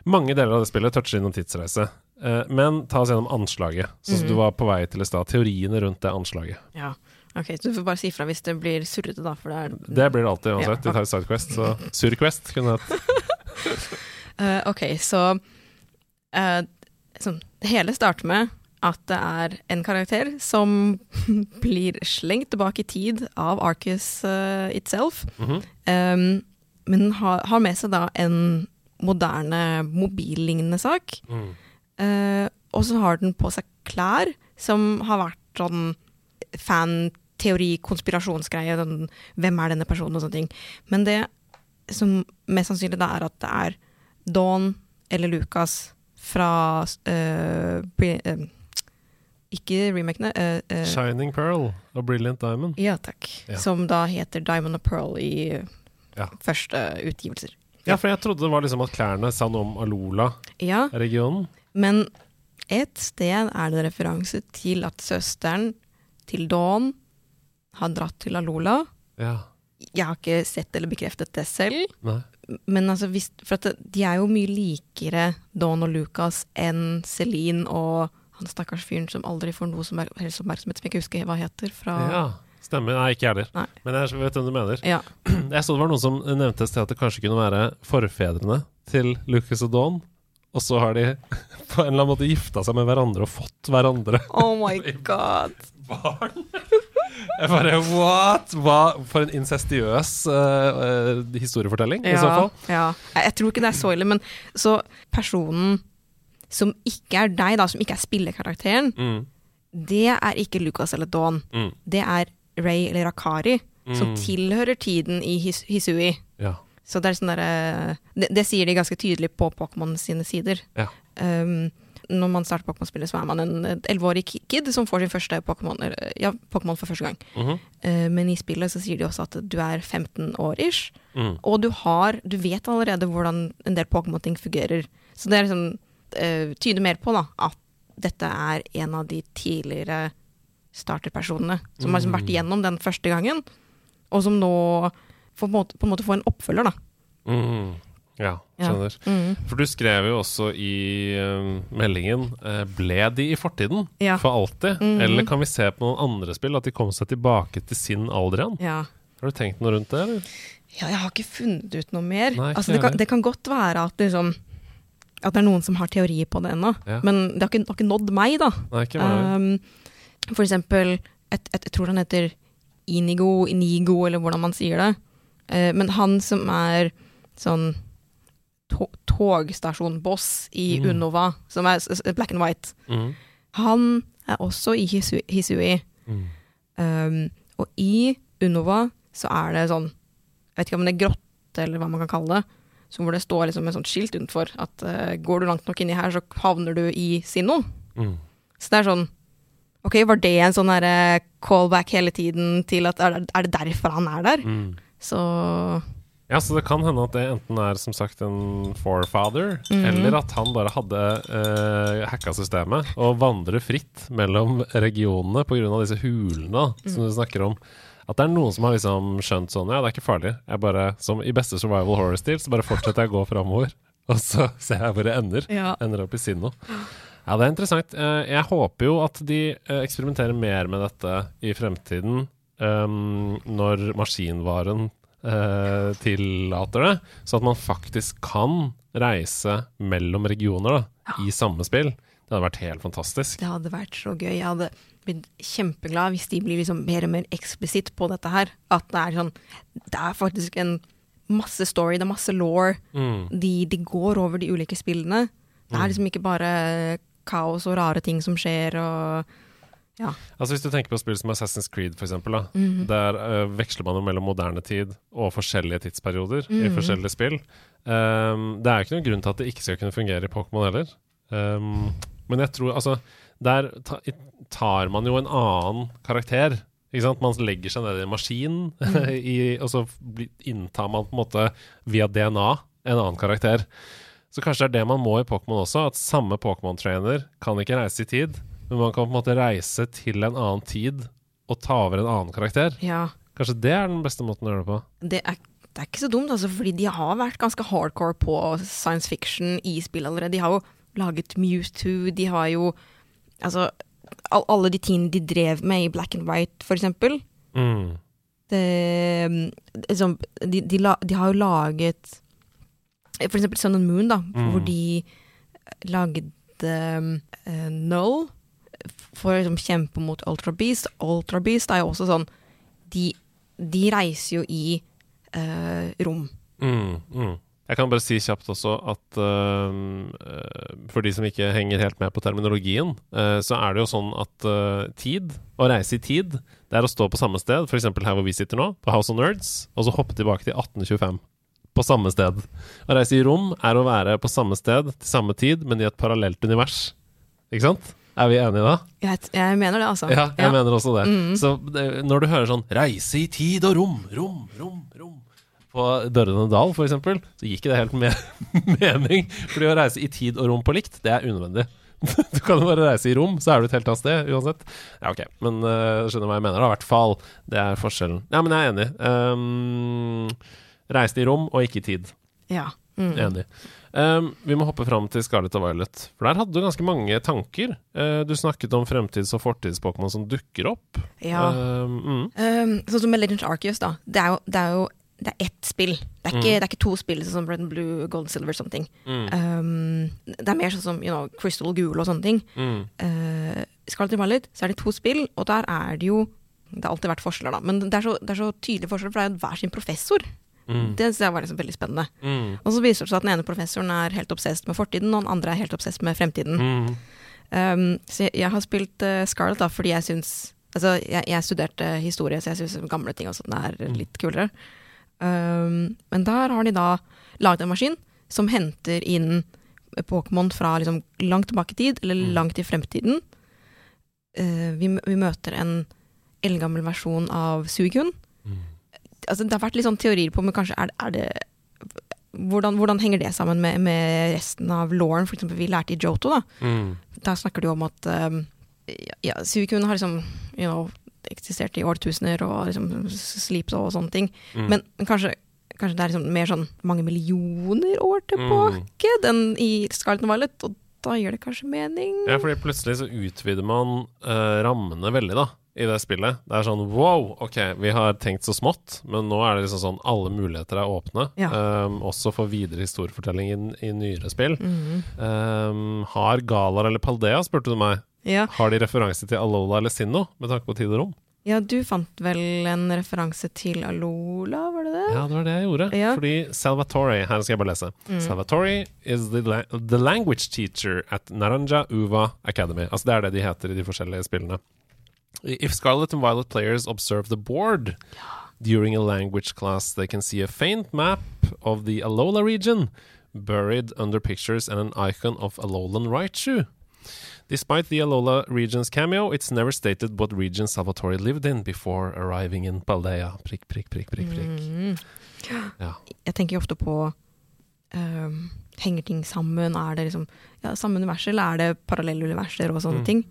Mange deler av det spillet toucher innom tidsreise. Eh, men ta oss gjennom anslaget, sånn som Mhm. du var på vei til i stad. Teoriene rundt det anslaget. ja. Ok, så du får bare si fra hvis det blir surrete, da, for det er Det blir det alltid uansett. Ja. Vi tar Sidequest, så Surquest kunne hett. uh, <laughs> ok, så uh, sånn, Det hele starter med at det er en karakter som <laughs> blir slengt tilbake i tid av Arcus uh, itself. Mhm. Um, men har, har med seg da en moderne mobillignende sak. Mm. Eh, og så har den på seg klær som har vært sånn fan-teori, konspirasjonsgreie. Sånn, hvem er denne personen, og sånne ting. Men det som mest sannsynlig da er at det er Dawn eller Lucas fra uh, Bri- uh, Ikke remakene. Uh, eh, Shining Pearl og Brilliant Diamond. ja, takk. Ja. Som da heter Diamond and Pearl i Ja. første utgivelser. Ja, for jeg trodde det var liksom at klærne sa noe om Alola-regionen. Men et sted er det referanse til at søsteren til Dawn har dratt til Alola. Ja. Jeg har ikke sett eller bekreftet det selv, Nei. men altså hvis, for de er jo mye likere Dawn og Lucas enn Celine og han stakkars fyren som aldri får noe som er helseoppmerksomhet, som jeg ikke husker hva heter. Fra, Ja, stemmer. Nei, ikke jeg heller. Men jeg vet hvem du mener. Ja. <clears throat> Jeg så det var noen som nevnte et sted at det kanskje kunne være forfedrene til Lucas og Dawn. Og så har de på en eller annen måte gifta seg med hverandre og fått hverandre Oh my <laughs> god. barn. Jeg bare What?! Hva for en incestiøs uh, uh, historiefortelling, i så Ja, fall. ja. Jeg, tror ikke det er så ille, men så personen som ikke er deg, da, som ikke er spillekarakteren, Mm, det er ikke Lucas eller Dawn. mm, Det er Ray eller Akari, som mm. tilhører tiden i His Hisui. Ja. Så det er sånn der, det, det sier de ganske tydelig på Pokémon sine sider. Ja. Um, når man starter Pokémon-spillet, så er man en elleveårig kid som får sin første Pokémon ja, Pokémon for første gang. mhm, Uh, men i spillet så sier de også at du er 15 år ish, mm. og du har Du vet allerede hvordan en del Pokémon-ting fungerer. Så det liksom uh, tyder mer på da at dette er en av de tidligere starterpersonene som har liksom vært Mm. igjennom den første gangen, og som nå får på en måte, på en måte får en oppfølger, da. Mm. Ja, Ja. skjønner. Mm. For du skrev jo også i uh, meldingen uh, Ble de i fortiden Ja. for alltid? Mm. Eller kan vi se på noen andre spill at de kom seg tilbake til sin alder igjen? Ja. Har du tenkt noe rundt det? Eller? ja, jeg har ikke funnet ut noe mer. Nei, altså, det, kan, det kan godt være at, liksom, at det er noen som har teori på det ennå, Ja. men det har ikke, det har ikke nådd meg, da. Nei, ikke meg. Um, for eksempel, et, et, jeg tror han heter Inigo, Inigo, eller hvordan man sier det. Uh, men han som er sånn togstasjonboss i Mm. Unova, som er black and white, Mm. han er også i Hisui. Hisui. Mm. Um, og i Unova så er det sånn, jeg vet ikke om det er grotte eller hva man kan kalle det, så hvor det står liksom et sånt skilt utenfor at uh, går du langt nok inni her, så havner du i Sinnoh. Mm. Så det er sånn Ok, var det en sånn callback hele tiden til at er det, er det derfor han er der? Mm. Så Ja, så det kan hende at det enten er som sagt en forefather, Mhm. eller at han bare hadde uh, hacka systemet og vandrer fritt mellom regionene pga. disse hulene da, som du snakker om. At det er noen som har liksom skjønt sånn Ja, det er ikke farlig. Jeg bare, som I beste survival horror-stil så bare fortsetter jeg å gå framover. <laughs> Og så ser jeg hvor det ender. ja. Ender opp i Sinno. Ja, det er interessant. Eh, Jeg håper jo at de eh, eksperimenterer mer med dette i fremtiden, um, når maskinvaren eh, tillater det. Så at man faktisk kan reise mellom regioner da, i samme spill. Det hadde vært helt fantastisk. Det hadde vært så gøy. Jeg hadde blitt kjempeglad hvis de blir liksom mer og mer eksplisitt på dette her. At det er sånn Det er faktisk en masse story, det er masse law. Mm. De, de går over de ulike spillene. Det er liksom ikke bare kaos og rare ting som skjer og ja. Altså Hvis du tenker på spill som Assassin's Creed, for eksempel, da, Mhm. der uh, veksler man jo mellom moderne tid og forskjellige tidsperioder i Mhm. forskjellige spill. Um, det er jo ikke noen grunn til at det ikke skal kunne fungere i Pokémon heller. Um, men jeg tror altså Der ta, tar man jo en annen karakter. Ikke sant? Man legger seg ned i en maskin, <laughs> i, og så inntar man på en måte via DNA en annen karakter. Så kanskje det er det man må i Pokémon også, at samme Pokémon-trainer kan ikke reise i tid, men man kan på en måte reise til en annen tid og ta over en annen karakter. ja. Kanskje det er den beste måten å gjøre det på. Det er, det er ikke så dumt, altså, fordi de har vært ganske hardcore på science fiction i spill allerede. De har jo laget Mewtwo, de har jo Altså, all, alle de tingene de drev med i Black and White, for eksempel. Mm. Det, liksom, de, de, la, de har jo laget For eksempel Sun and Moon, da, Mm. hvor de lagde uh, Null for å liksom, kjempe mot Ultra Beast. Ultra Beast er jo også sånn De, de reiser jo i uh, rom. Mm, mm. Jeg kan bare si kjapt også at øh, for de som ikke henger helt med på terminologien, uh, så er det jo sånn at tid, å reise i tid, det er å stå på samme sted, f.eks. her hvor vi sitter nå, på House of Nerds, og så hoppe tilbake til 1825. På samme sted. Å reise i rom er å være på samme sted til samme tid, men i et parallelt univers. Ikke sant? Er vi enige da? Jeg, jeg mener det, altså. Ja, jeg mener også det. Mm. Så det, når du hører sånn 'reise i tid og rom, rom, rom, rom' på Dørrene Dal, eksempel, så gir ikke det helt med, <laughs> mening. Fordi å reise i tid og rom på likt, det er unødvendig. <laughs> Du kan jo bare reise i rom, så er du et helt annet sted uansett. Ja, ok, men uh, skjønner hva jeg mener, da. I hvert fall. Det er forskjellen. Ja, men jeg er enig. Um, reise i rom og ikke i tid. Ja. Mm. Enig. Um, vi må hoppe fram til Scarlett og Violet. For der hadde du ganske mange tanker. Uh, du snakket om fremtids- og fortids-Pokémon som dukker opp. ja. Um, mm. Um, sånn som med Legends Arceus, da. Det er jo, det er jo det er ett spill. Det er, ikke, det er ikke to spill sånn som Red and Blue, Gold, Silver, something. Mm. Um, det er mer sånn som you know, Crystal, Gul og sånne ting. Mm. Uh, Scarlet og Violet, så er det to spill, og der er det jo Det har alltid vært forskjeller, da, men det er så, det er så tydelig forskjell, for det er jo hver sin professor. Mm. Det synes jeg var liksom veldig spennende. Mm. Og så viser det seg at den ene professoren er helt obsessed med fortiden, og den andre er helt obsessed med fremtiden. Mm. Um, så jeg, jeg har spilt uh, Scarlet da, fordi jeg syns Altså, jeg, jeg studerte historie, så jeg syns gamle ting og sånn er litt kulere. Um, men der har de da laget en maskin som henter inn Pokémon fra liksom langt tilbake i tid, eller Mm. langt i fremtiden. Uh, vi, vi møter en eldgammel versjon av Suicune. Mm. Altså, det har vært litt sånn teorier på men kanskje er, er det hvordan, hvordan henger det sammen med, med resten av Lauren, eksempel vi lærte i Joto? da Mm. der snakker de om at um, ja, Suikun har liksom you know, eksistert i årtusener og liksom slipt og sånne ting. Mm. Men, men kanskje, kanskje det er liksom mer sånn mange millioner år Mm. tilbake enn i Scarlet and Violet, og da gjør det kanskje mening. Ja, fordi plutselig så utvider man uh, rammene veldig, da, i det spillet. Det er sånn wow, ok, vi har tenkt så smått, men nå er det liksom sånn alle muligheter er åpne. Ja. Um, også for videre historiefortelling i, i nyere spill. Mhm. Um, har Galar eller Paldea, spurte du meg, ja. har de referanse til Alola eller Sinnoh, med tanke på tid og rom? ja, du fant vel en referanse til Alola, var det det? Ja, det var det jeg gjorde. Ja. Fordi Salvatore Her skal jeg bare lese. Mm. Salvatore is the, la the language teacher at Naranja Uva Academy. Altså Det er det de heter i de forskjellige spillene. If Scarlet and Violet players observe the board during a language class, they can see a faint map of the Alola region buried under pictures and an icon of Alolan Raichu. Despite the Alola region's cameo, it's never stated what region Salvatore lived in before arriving in Paldea. Prikk, prikk, prikk, prikk, prikk. Mhm. Ja. Jeg tenker ofte på um, Henger ting sammen? Er det liksom ja, samme univers, eller er det parallelle universer og sånne Mm. ting?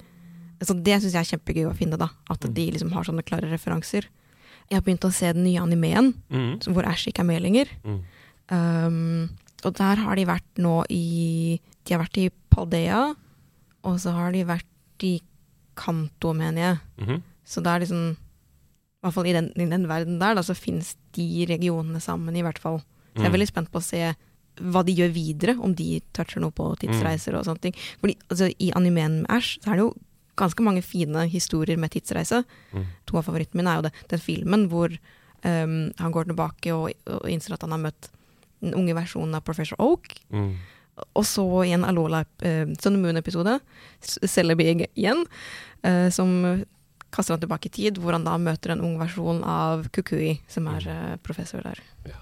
Så det syns jeg er kjempegøy å finne, da. At Mm. de liksom har sånne klare referanser. Jeg har begynt å se den nye animeen, Mm. hvor Ash ikke er med lenger. Mm. Um, og der har de vært nå i De har vært i Paldea, og så har de vært i Kanto, mener jeg. Mhm. Så det er liksom i hvert fall i den, i den verden der, da, så finnes de regionene sammen, i hvert fall. Så jeg er Mm. veldig spent på å se hva de gjør videre, om de toucher noe på tidsreiser og sånne ting. Fordi altså, i animeen med Ash, så er det jo ganske mange fine historier med tidsreise. Mm. To av favorittene mine er jo det, den filmen hvor um, han går tilbake og, og innser at han har møtt den unge versjonen av Professor Oak. Mm. Og så i en Alola uh, Sun Moon-episode, Celebi igjen, uh, som kaster han tilbake i tid, hvor han da møter en ung versjon av Kukui, som er uh, professor der. Det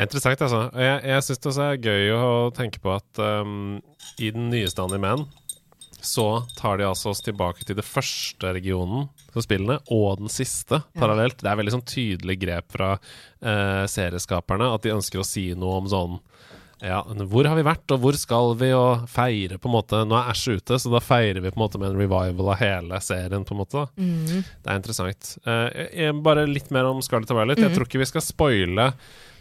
er interessant, altså. Jeg, jeg syns det også er gøy å tenke på at um, i den nyeste animeen så tar de altså oss tilbake til det første regionen for spillene, og den siste parallelt. Det er veldig sånn tydelig grep fra eh, serieskaperne at de ønsker å si noe om sånn ja, hvor har vi vært, og hvor skal vi, og feire på en måte Nå er Æsj ute, så da feirer vi på en måte med en revival av hele serien, på en måte. Mm. Det er interessant. Eh, bare litt mer om Scarlett og Violet. Jeg tror ikke vi skal spoile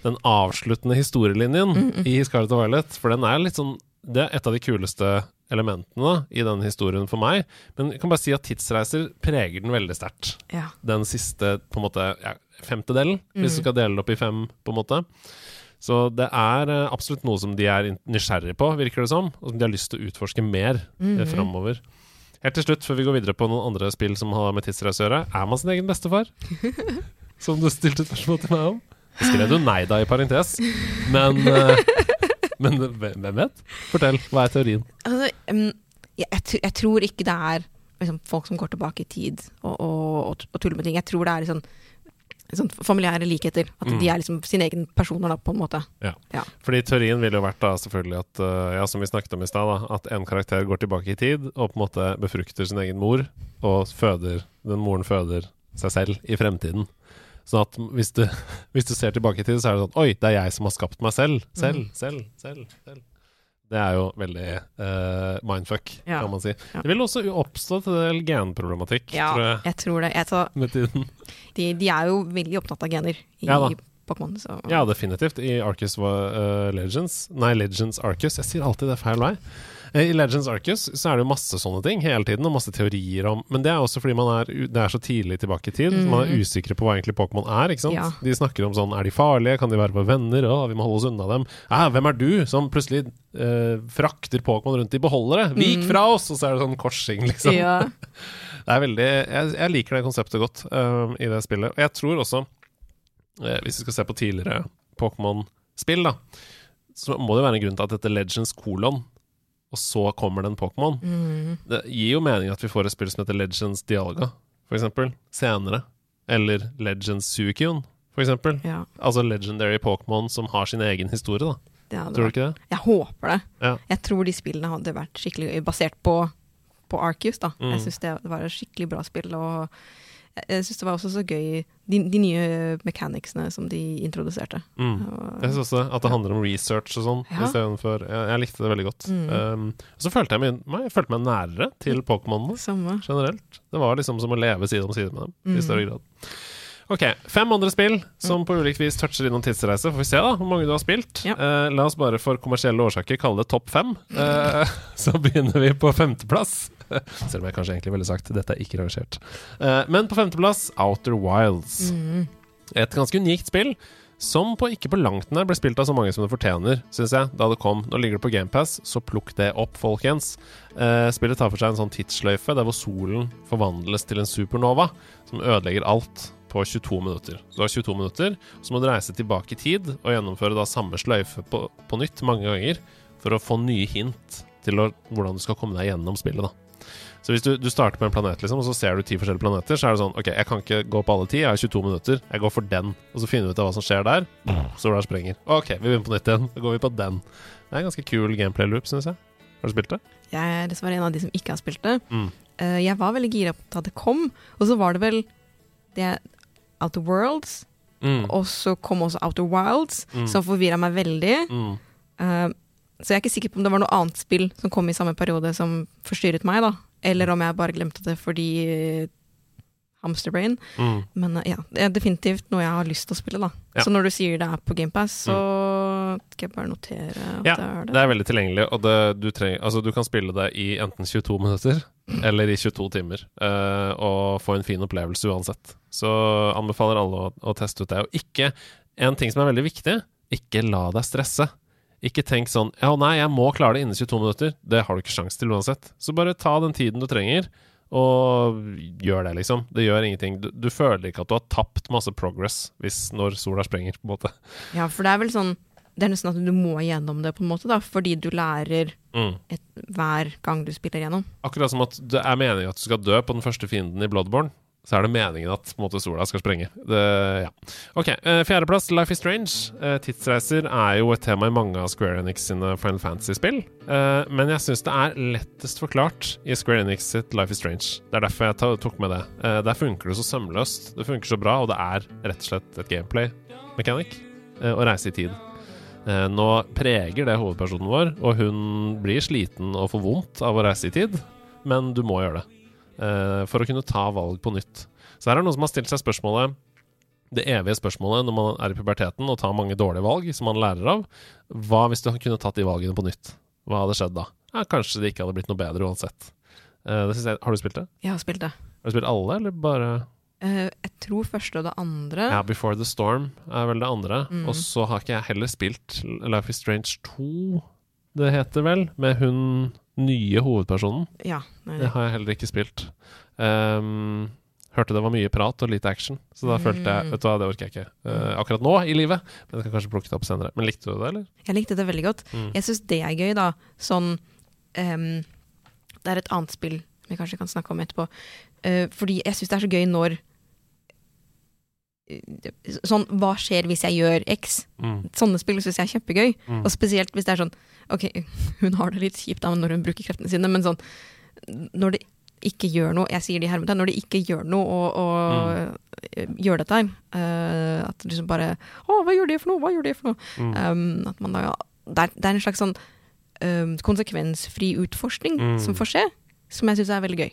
den avsluttende historielinjen i Scarlett og Violet, for den er litt sånn Det er et av de kuleste elementene i den historien for meg. Men jeg kan bare si at tidsreiser preger den veldig sterkt. Ja. Den siste på en måte ja, femtedelen, hvis du skal dele det opp i fem, på en måte. Så det er eh, absolutt noe som de er nysgjerrige nysgjerrig på, virker det som, og som de har lyst til å utforske mer mm framover. Helt til slutt, før vi går videre på noen andre spill som har med tidsreise å gjøre, er man sin egen bestefar? <laughs> som du stilte spørsmål til meg om. Jeg skrev jo nei da i parentes, men eh, Men hvem vet? Fortell, hva er teorien? Altså, jeg, jeg, tror ikke det er liksom, folk som går tilbake i tid og, og, og, og tuller med ting. Jeg tror det er liksom, sånn familiære likheter. At Mm. de er liksom sine egne personer, da, på en måte. Ja. Ja. Fordi teorien ville jo vært da selvfølgelig at eh, Ja, som vi snakket om i stad, at en karakter går tilbake i tid og på en måte befrukter sin egen mor, og føder Den moren føder seg selv i fremtiden. Sånn at hvis du, <laughs> hvis du ser tilbake i tid, så er det sånn Oi, det er jeg som har skapt meg selv. Selv, Mm. selv, selv. selv. Det er jo veldig uh, mindfuck, Ja. kan man si. Ja. Det vil også oppstå til del genproblematikk, Ja, tror jeg, jeg tror det. Jeg tar, med tiden. de, de er jo veldig opptatt av gener i Ja. Pokémon. Ja, definitivt. I Arcus eh, Legends Nei, Legends Arcus. Jeg sier alltid det feil vei. Eh, I Legends Arcus så er det jo masse sånne ting hele tiden, og masse teorier om Men det er også fordi man er, det er så tidlig tilbake i tid. Man er usikre på hva egentlig Pokémon er. ikke sant? Ja. De snakker om sånn Er de farlige? Kan de være våre venner? Å, vi må holde oss unna dem. Ja, hvem er du som plutselig eh, frakter Pokémon rundt i beholdere? Vik fra oss! Og så er det sånn korsing, liksom. ja. <laughs> Det er veldig Jeg, jeg liker det konseptet godt eh, i det spillet. Og jeg tror også, eh, hvis vi skal se på tidligere Pokémon-spill, da, så må det være en grunn til at dette Legends kolon, og så kommer det en Pokémon. Mm. Det gir jo mening at vi får et spill som heter Legends Dialga, for eksempel, senere. Eller Legends Suicune, for eksempel. ja. Altså legendary Pokémon som har sin egen historie, da. Tror du ikke det? Jeg håper det. Ja. Jeg tror de spillene hadde vært skikkelig basert på, på Arcus. da. Mm. Jeg syns det var et skikkelig bra spill. og jeg- syns det var også så gøy, de, de nye mechanicsene som de introduserte. Mm. Jeg synes også at det handler om research og sånn. Ja. istedenfor jeg, jeg likte det veldig godt. Mm. Um, så følte jeg, meg, jeg følte meg nærere til Pokémonene generelt. Det var liksom som å leve side om side med dem, i Mm. større grad. Ok, Fem andre spill som på ulikt vis toucher innom tidsreise. Får vi se da hvor mange du har spilt. Ja. Uh, la oss bare for kommersielle årsaker kalle det topp fem. Uh, <laughs> <laughs> så begynner vi på femteplass. <laughs> Selv om jeg kanskje egentlig ville sagt dette er ikke rangert. Eh, men på femteplass Outer Wilds. Mm. Et ganske unikt spill som på ikke på langt nær ble spilt av så mange som det fortjener, syns jeg, da det kom. Nå ligger det på GamePass, så plukk det opp, folkens. Eh, spillet tar for seg en sånn tidssløyfe der hvor solen forvandles til en supernova som ødelegger alt på 22 minutter. Du har 22 minutter, så må du reise tilbake i tid og gjennomføre da samme sløyfe på, på nytt mange ganger for å få nye hint til å, hvordan du skal komme deg gjennom spillet. da. Så hvis du, du starter på en planet, liksom, og så ser du ti forskjellige planeter, så er det sånn OK, jeg kan ikke gå på alle ti, jeg har 22 minutter. Jeg går for den. Og så finner vi ut av hva som skjer der. Så der sprenger. OK, vi begynner på nytt igjen. Da går vi på den. Det er en ganske kul gameplay loop, syns jeg. Har du spilt det? Jeg er dessverre en av de som ikke har spilt det. Mm. Eh, jeg var veldig gira på da det kom, og så var det vel det Outer Worlds, Mm. og så kom også Outer Wilds, Mm. som forvirra meg veldig. Mm. Eh, så jeg er ikke sikker på om det var noe annet spill som kom i samme periode som forstyrret meg, da. Eller om jeg bare glemte det fordi eh, hamsterbrain. Mm. Men eh, ja, det er definitivt noe jeg har lyst til å spille, da. Ja. Så når du sier det er på GamePass, så skal jeg bare notere at Ja, det er det. Det er veldig tilgjengelig, og det, du, trenger, altså, du kan spille det i enten 22 minutter eller i 22 timer, uh, og få en fin opplevelse uansett. Så anbefaler alle å, å teste ut det. Og ikke En ting som er veldig viktig, ikke la deg stresse. Ikke tenk sånn Ja, nei, jeg må klare det innen 22 minutter. Det har du ikke sjanse til uansett. Så bare ta den tiden du trenger, og gjør det, liksom. Det gjør ingenting. Du, du føler ikke at du har tapt masse progress hvis når sola sprenger, på en måte. Ja, for det er vel sånn Det er nesten at du må gjennom det, på en måte, da, fordi du lærer Mm. et, hver gang du spiller gjennom. Akkurat som at det er meningen at du skal dø på den første fienden i Bloodborne, så er det meningen at måte, sola skal sprenge. Det, ja. Ok, eh, Fjerdeplass, Life is Strange. Eh, tidsreiser er jo et tema i mange av Square Enix sine Final Fantasy-spill. Eh, men jeg syns det er lettest forklart i Square Enix sitt Life is Strange. Det er derfor jeg tok med det. Der funker det så sømløst, det funker så bra, og det er rett og slett et gameplay-mechanic å reise i tid. Nå preger det hovedpersonen vår, og hun blir sliten og får vondt av å reise i tid, men du må gjøre det. Eh, for å kunne ta valg på nytt. Så her er det noen som har stilt seg spørsmålet det evige spørsmålet når man er i puberteten og tar mange dårlige valg som man lærer av. Hva hvis du kunne tatt de valgene på nytt? Hva hadde skjedd da? Ja, kanskje det ikke hadde blitt noe bedre uansett. Uh, jeg, har du spilt det? Jeg har spilt det. Har du spilt alle, eller bare uh, jeg tror første og det andre. Ja, Before the Storm er vel det andre. Mm. Og så har ikke jeg heller spilt Life is Strange 2, det heter vel, med hun nye hovedpersonen. Ja, nei, Det har jeg heller ikke spilt. Um, hørte det var mye prat og lite action, så da følte jeg Mm. Vet du hva, det orker jeg ikke uh, akkurat nå i livet. Men jeg kan kanskje plukke det opp senere. Men likte du det, eller? Jeg likte det veldig godt. Mm. Jeg syns det er gøy, da. Sånn um, Det er et annet spill vi kanskje kan snakke om etterpå. Uh, fordi jeg syns det er så gøy når Sånn, hva skjer hvis jeg gjør X? Mm. Sånne spill syns jeg er kjempegøy. Mm. Og spesielt hvis det er sånn Ok, hun har det litt kjipt da når hun bruker kreftene sine, men sånn Når det ikke gjør noe Jeg sier det i hermetegn. Når det ikke gjør noe og, og mm. gjør dette her, Uh, at liksom bare Å, hva gjør det for noe? Hva gjør det for noe? Mm. Um, at man da, det, er, det er en slags sånn um, konsekvensfri utforskning Mm. som får skje, som jeg syns er veldig gøy.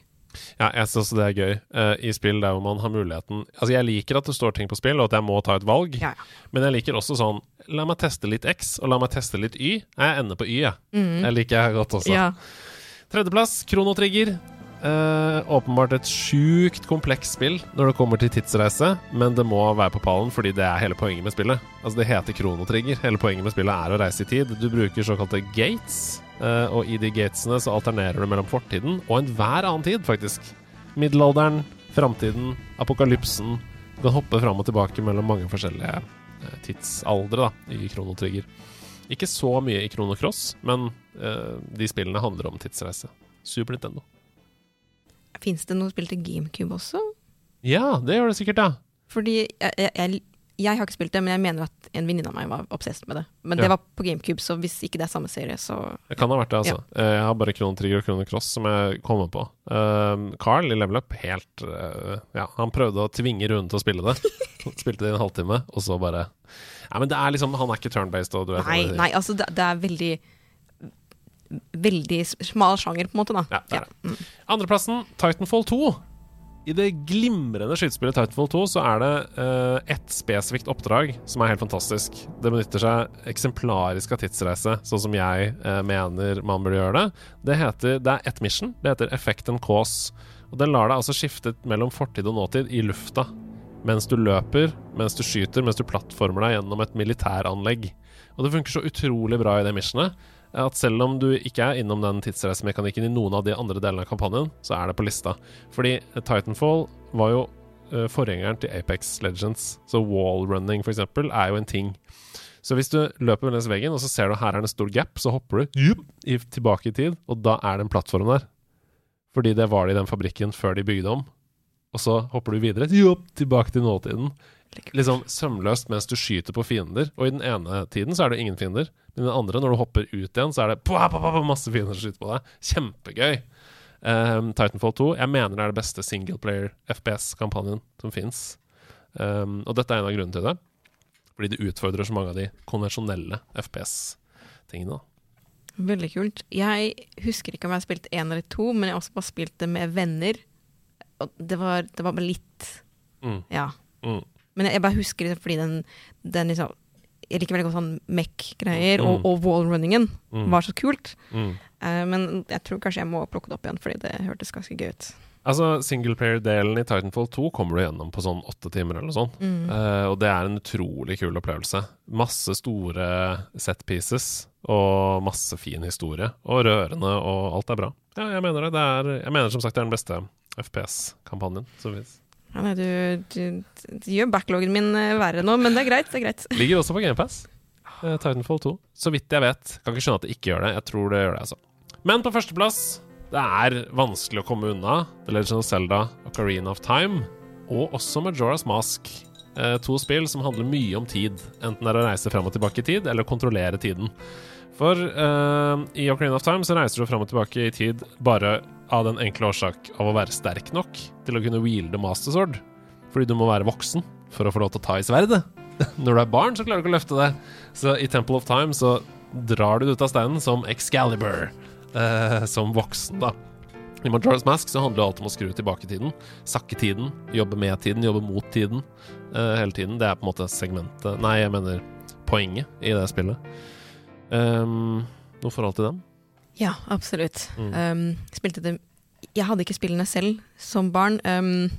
Ja, jeg syns også det er gøy uh, i spill der hvor man har muligheten Altså, jeg liker at det står ting på spill, og at jeg må ta et valg, Ja, men jeg liker også sånn La meg teste litt X, og la meg teste litt Y. Jeg ender på Y, jeg. Mm. Det liker jeg godt også. ja. Tredjeplass, Kronotrigger. Uh, åpenbart et sjukt komplekst spill når det kommer til tidsreise, men det må være på pallen fordi det er hele poenget med spillet. Altså Det heter Kronotrigger. Hele poenget med spillet er å reise i tid. Du bruker såkalte gates, eh, og i de gatesene så alternerer du mellom fortiden og enhver annen tid, faktisk. Middelalderen, framtiden, apokalypsen. Du kan hoppe fram og tilbake mellom mange forskjellige uh, tidsaldre da, i Kronotrigger. Ikke så mye i Krono Cross, men uh, de spillene handler om tidsreise. Super Nintendo. Fins det noe spill til GameCube også? Ja, det gjør det sikkert, ja. Fordi jeg, jeg, jeg, jeg har ikke spilt det, men jeg mener at en venninne av meg var obsessed med det. Men Ja. det var på GameCube, så hvis ikke det er samme serie, så Det kan ha vært det, altså. Ja. Jeg har bare Krono Trigger og Krono Cross som jeg kommer på. Uh, Carl i Level Up, helt uh, Ja, han prøvde å tvinge Rune til å spille det. <laughs> Spilte det i en halvtime, og så bare Nei, men det er liksom Han er ikke turn-based, og du vet Nei, nei altså det, det er veldig Veldig smal sjanger, på en måte, da. Ja, det er det. Andreplassen, Titanfall 2. I det glimrende skytespillet Titanfall 2 så er det uh, ett spesifikt oppdrag som er helt fantastisk. Det benytter seg eksemplarisk av tidsreise, sånn som jeg uh, mener man burde gjøre det. Det heter, det er ett mission. Det heter Effect and Cause. Og Den lar deg altså skifte mellom fortid og nåtid i lufta. Mens du løper, mens du skyter, mens du plattformer deg gjennom et militæranlegg. Og det funker så utrolig bra i det missionet at selv om du ikke er innom den tidsreisemekanikken i noen av de andre delene av kampanjen, så er det på lista. Fordi Titanfall var jo eh, forgjengeren til Apex Legends, så wallrunning eksempel er jo en ting. Så hvis du løper langs veggen, og så ser du her er en stor gap, så hopper du yep. i, tilbake i tid, og da er det en plattform der. Fordi det var det i den fabrikken før de bygde om. Og så hopper du videre, yep, tilbake til nåtiden. Liksom sømløst mens du skyter på fiender. Og i den ene tiden så er det ingen fiender. Den andre, når du hopper ut igjen, så er det pua, pua, pua, masse fiender som skyter på deg. Kjempegøy. Um, Titanfall 2 jeg mener det er det beste singleplayer FPS-kampanjen som fins. Um, og dette er en av grunnene til det. Fordi det utfordrer så mange av de konvensjonelle FPS-tingene. Veldig kult. Jeg husker ikke om jeg har spilt én eller to, men jeg har også bare spilt det med venner. Og det var, det var bare litt Mm, Ja. mm. Men jeg bare husker det fordi den, den liksom jeg liker veldig godt sånn Mech-greier, Mm. og, og wallrunningen Mm. var så kult. Eh, men jeg tror kanskje jeg må plukke det opp igjen, fordi det hørtes ganske gøy ut. Altså, Singleplayer-delen i Titanfall 2 kommer du gjennom på sånn åtte timer eller noe sånt. Mm. Uh, og det er en utrolig kul opplevelse. Masse store set pieces og masse fin historie. Og rørende, og alt er bra. Ja, jeg mener det. det er, jeg mener som sagt det er den beste FPS-kampanjen som fins. Ja, nei, du, du, du gjør backloggen min eh, verre nå, men det er greit. det er greit. <laughs> Ligger også på GamePass. Uh, Titanfall 2. Så vidt jeg vet. Kan ikke skjønne at det ikke gjør det. Jeg tror det gjør det, altså. Men på førsteplass Det er vanskelig å komme unna The Legend of Zelda Ocarina of Time, og også Majora's Mask. Eh, to spill som handler mye om tid. Enten det er å reise fram og tilbake i tid, eller å kontrollere tiden. For uh, i Ocarina of Time så reiser du fram og tilbake i tid bare av den enkle årsak av å være sterk nok til å kunne wielde Master Sword. Fordi du må være voksen for å få lov til å ta i sverdet. <laughs> Når du er barn, så klarer du ikke å løfte det. Så i Temple of Time så drar du det ut av steinen som Excalibur. Eh, som voksen, da. I Majora's Mask så handler det alt om å skru tilbake tiden. Sakke tiden, jobbe med tiden, jobbe mot tiden. eh, hele tiden. Det er på en måte segmentet Nei, jeg mener poenget i det spillet. Um, noe forhold til den? Ja, absolutt. Mm. Um, spilte det Jeg hadde ikke spillene selv som barn. Um,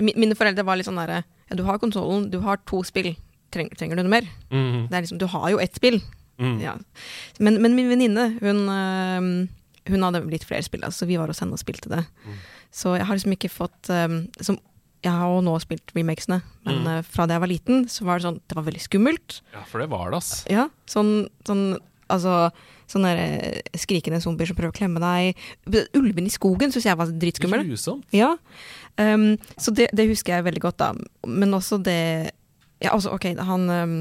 mine foreldre var litt sånn derre ja, Du har konsollen, du har to spill. Treng, trenger du noe mer? Mm, Det er liksom, du har jo ett spill. mm. Ja. Men, men min venninne, hun, um, hun hadde litt flere spill, så vi var hos henne og spilte det. Mm. Så jeg har liksom ikke fått som, Jeg har jo nå spilt remakesene, men Mm. uh, fra da jeg var liten, så var det sånn Det var veldig skummelt. Ja, for det var det, ass. Ja, sånn, sånn Altså sånne der, eh, skrikende zombier som prøver å klemme deg. Ulven i skogen syns jeg var dritskummel. Grusomt. Ja. Um, så det, det husker jeg veldig godt, da. Men også det Ja, altså, OK, han um,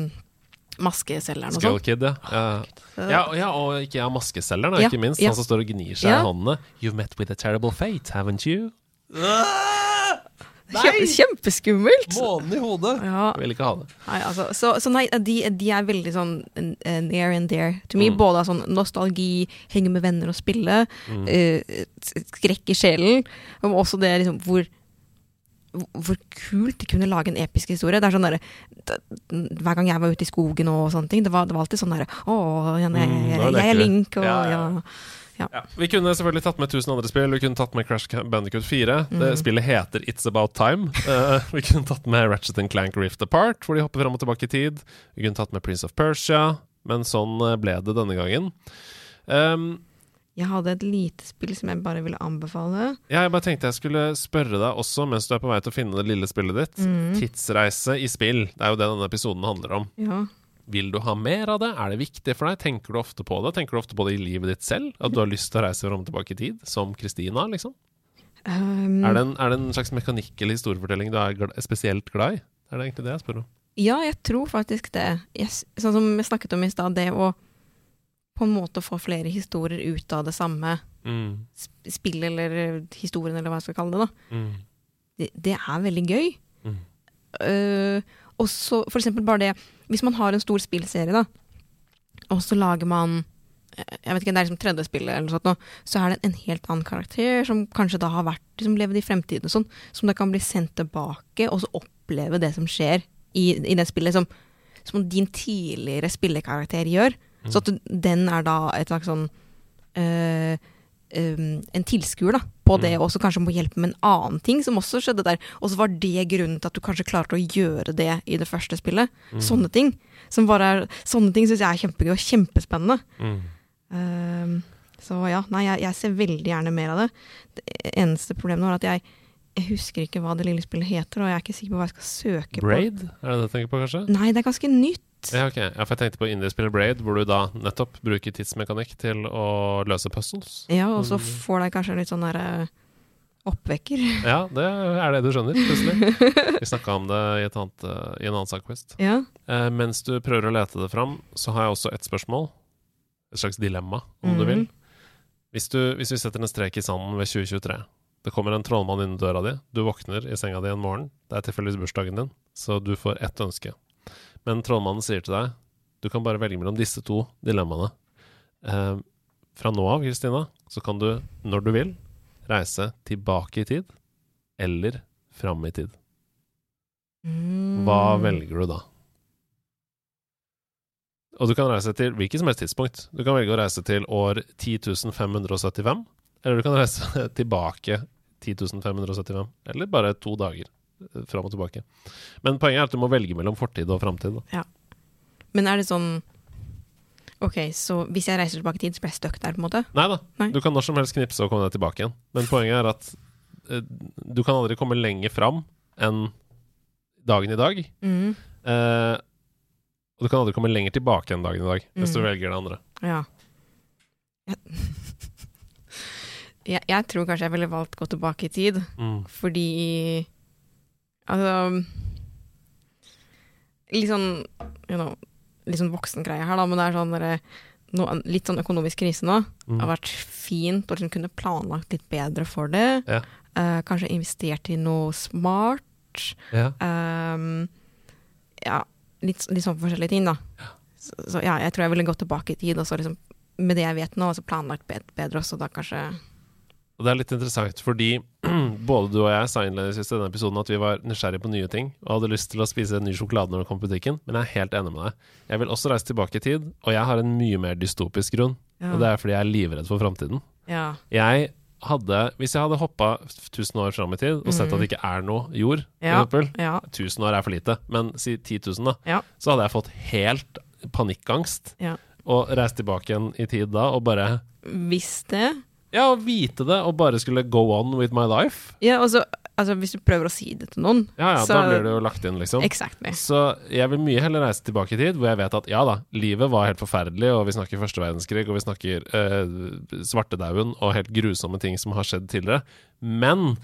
maskeselgeren og sånn. Skullkid, ja. ja. Ja, og- ja, og ikke ja, maskeselgeren, Ja, ikke minst. ja. Han som står og gnir seg Ja. i håndene. You've met with a terrible fate, haven't you? Kjempe, kjempeskummelt! Månen i hodet! Ja, Jeg vil ikke ha det. nei, altså, så, så nei, de, de er veldig sånn eh, near and dear to me. Mm. Både av sånn nostalgi, henge med venner og spille, Mm. uh, skrekk i sjelen, men også det liksom hvor hvor kult de kunne lage en episk historie. Det er sånn der, Hver gang jeg var ute i skogen og sånne ting, det var, det var alltid sånn derre Å, jeg, jeg, Mm, jeg, jeg, er. Link, og Ja, ja. ja. Vi kunne selvfølgelig tatt med 1000 andre spill. Vi kunne tatt med Crash Bandicoot 4. Det Mhm. spillet heter It's About Time. Uh, <laughs> vi kunne tatt med Ratchet Clank Rift Apart, hvor de hopper fram og tilbake i tid. Vi kunne tatt med Prince of Persia, men sånn eh, ble det denne gangen. Um, Jeg hadde et lite spill som jeg bare ville anbefale. ja, jeg bare tenkte jeg skulle spørre deg også, mens du er på vei til å finne det lille spillet ditt. Mm. Tidsreise i spill. Det er jo det denne episoden handler om. Ja. Vil du ha mer av det? Er det viktig for deg? Tenker du ofte på det? Tenker du ofte på det i livet ditt selv? At du har lyst til å reise fram og tilbake i tid? Som Kristina, liksom? Um, Er, det en, er det en slags mekanikk eller historiefortelling du er spesielt glad i? Er det egentlig det jeg spør om? Ja, jeg tror faktisk det. Yes. Sånn som vi snakket om i stad, det å på en måte få flere historier ut av det samme Mm. spillet eller historien, eller hva jeg skal kalle det, da. Mm. Det, det er veldig gøy. Mm. Eh, og så for eksempel bare det Hvis man har en stor spillserie, da, og så lager man jeg vet ikke, Det er liksom tredje spillet, eller noe sånt, nå, så er det en helt annen karakter som kanskje da har vært liksom levd i fremtiden, og sånn, som da kan bli sendt tilbake, og så oppleve det som skjer i, i det spillet, som, som din tidligere spillekarakter gjør. Mm. Så at den er da et slags sånn eh, um, En tilskuer da, på det, Mm. og som kanskje må hjelpe med en annen ting som også skjedde der. Og så var det grunnen til at du kanskje klarte å gjøre det i det første spillet. Mm. Sånne ting. Som bare er, sånne ting syns jeg er kjempegøy og kjempespennende. Mm. Um, så ja, nei, jeg, jeg ser veldig gjerne mer av det. Det eneste problemet er at jeg, jeg husker ikke hva det lille spillet heter, og jeg er ikke sikker på hva jeg skal søke Braid? Er det det du tenker på, kanskje? Nei, det er ganske nytt. Ja, ok. Ja, for jeg tenkte på indiespillet Braid, hvor du da nettopp bruker tidsmekanikk til å løse puzzles. Ja, og så Mm. får deg kanskje litt sånn derre oppvekker. <laughs> Ja, det er det du skjønner, plutselig. Vi snakka om det i, et annet, eh, i en annen sak. Ja. Eh, mens du prøver å lete det fram, så har jeg også et spørsmål. Et slags dilemma, om du Mhm. vil. Hvis, du, hvis vi setter en strek i sanden ved 2023 Det kommer en trollmann inn døra di. Du våkner i senga di en morgen. Det er tilfeldigvis bursdagen din, så du får ett ønske. Men trollmannen sier til deg du kan bare velge mellom disse to dilemmaene. Eh, fra nå av, Kristina, så kan du, når du vil, reise tilbake i tid eller fram i tid. Hva Mm. velger du da? Og du kan reise til hvilket som helst tidspunkt. Du kan velge å reise til år 10.575, eller du kan reise <laughs> tilbake 10.575, eller bare to dager fram og tilbake. Men poenget er at du må velge mellom fortid og framtid. Ja. Men er det sånn Ok, så hvis jeg reiser tilbake i tid, så blir jeg stuck der, på en måte? Nei da, du kan når som helst knipse og komme deg tilbake igjen. Men poenget er at uh, du kan aldri komme lenger fram enn dagen i dag. Mm. Uh, og du kan aldri komme lenger tilbake enn dagen i dag, hvis du Mm. velger det andre. Ja. <laughs> Jeg, jeg tror kanskje jeg ville valgt gå tilbake i tid, Mm. fordi Altså Litt sånn you know, Litt sånn voksengreie her, da, men det er sånn derre no, Litt sånn økonomisk krise nå. Mm. Det har vært fint å liksom kunne planlagt litt bedre for det. Ja. Uh, kanskje investert i noe smart. Ja. Um, ja, litt, litt sånn forskjellige ting, da. Så, så ja, jeg tror jeg ville gått tilbake i tid, og så liksom med det jeg vet nå, så planlagt bedre også, da kanskje Og det er litt interessant, fordi <clears throat> både du og jeg sa innledningsvis i denne episoden at vi var nysgjerrige på nye ting, og hadde lyst til å spise en ny sjokolade når det kom på butikken, men jeg er helt enig med deg. Jeg vil også reise tilbake i tid, og jeg har en mye mer dystopisk grunn, ja. og det er fordi jeg er livredd for framtiden. ja. Jeg hadde, hvis jeg hadde hoppa 1000 år fram i tid og sett at det ikke er noe jord, Ja. eksempel, ja. 1000 år er for lite, men si 10 000, da, Ja. så hadde jeg fått helt panikkangst Ja. og reist tilbake igjen i tid da og bare Hvis det Ja, å vite det og bare skulle go on with my life. Ja, og så altså, hvis du prøver å si det til noen Ja, ja, så, da blir det jo lagt inn, liksom. Exactly. Så jeg vil mye heller reise tilbake i tid, hvor jeg vet at ja da, livet var helt forferdelig, og vi snakker første verdenskrig, og vi snakker øh, svartedauden og helt grusomme ting som har skjedd tidligere. Men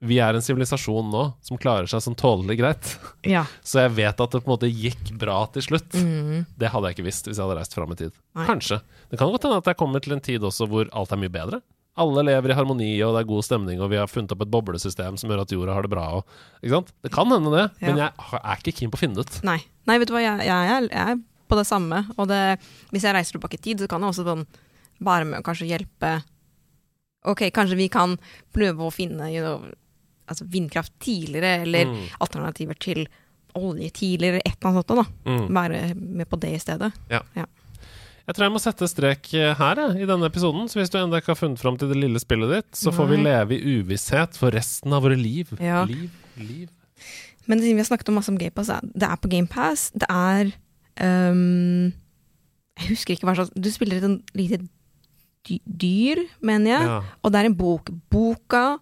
vi er en sivilisasjon nå som klarer seg sånn tålelig greit. Ja. <laughs> Så jeg vet at det på en måte gikk bra til slutt. Mm. Det hadde jeg ikke visst hvis jeg hadde reist fram i tid. Nei. Kanskje. Det kan godt hende at jeg kommer til en tid også hvor alt er mye bedre. Alle lever i harmoni, og det er god stemning, og vi har funnet opp et boblesystem som gjør at jorda har det bra. Og, ikke sant? Det kan hende det, men jeg er ikke keen på å finne det ut. Nei. Nei, vet du hva, jeg, jeg, jeg er på det samme. Og det, hvis jeg reiser tilbake i tid, så kan jeg også sånn være med og kanskje hjelpe Ok, kanskje vi kan prøve å finne you know, altså vindkraft tidligere, eller Mm. alternativer til olje tidligere, et eller annet sånt. da. Mm. Være med på det i stedet. Ja. Jeg tror jeg må sette strek eh, her jeg, i denne episoden. Så hvis du ennå ikke har funnet fram til det lille spillet ditt, så får vi leve i uvisshet for resten av våre liv. Ja. Liv, liv. Men siden vi har snakket om masse om GamePass, det er på GamePass. Det er um, Jeg husker ikke hva slags Du spiller et lite dyr, mener jeg. Ja. Og det er en bok. Boka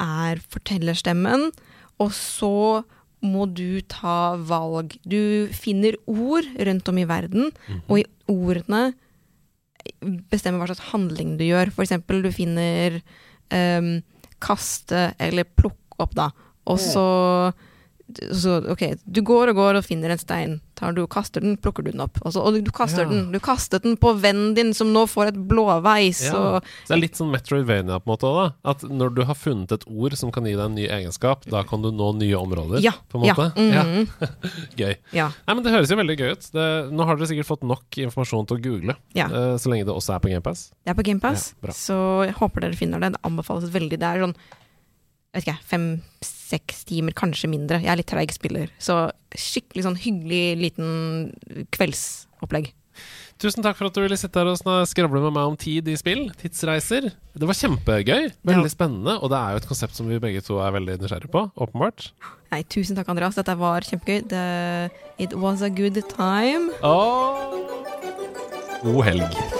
er fortellerstemmen, og så må du ta valg. Du finner ord rundt om i verden, Mhm. og i ordene bestemmer hva slags handling du gjør. For eksempel, du finner um, kaste eller plukke opp, da. Og så, så Ok, du går og går og finner en stein. Tar du og kaster den, plukker du den opp. Og, så, og du kaster Ja. den. Du kastet den på vennen din, som nå får et blåveis. Ja. Og, Så det er litt sånn Metroidvania på en måte òg. At når du har funnet et ord som kan gi deg en ny egenskap, da kan du nå nye områder, ja. på en måte. Ja. mhm, <laughs> Gøy. ja. Nei, men Det høres jo veldig gøy ut. Det, nå har dere sikkert fått nok informasjon til å google, eh, så lenge det også er på GamePass. Det er på GamePass, så jeg håper dere finner det. Det anbefales veldig. Det er sånn vet ikke, fem-seks timer, kanskje mindre. Jeg er litt treig spiller, så skikkelig sånn hyggelig liten kveldsopplegg. Tusen takk for at du ville sitte her og skravle med meg om tid i spill. Tidsreiser. Det var kjempegøy. Veldig Ja. spennende. Og det er jo et konsept som vi begge to er veldig nysgjerrige på, åpenbart. Nei, tusen takk, Andreas. Dette var kjempegøy. The, it was a good time. Oh. god helg.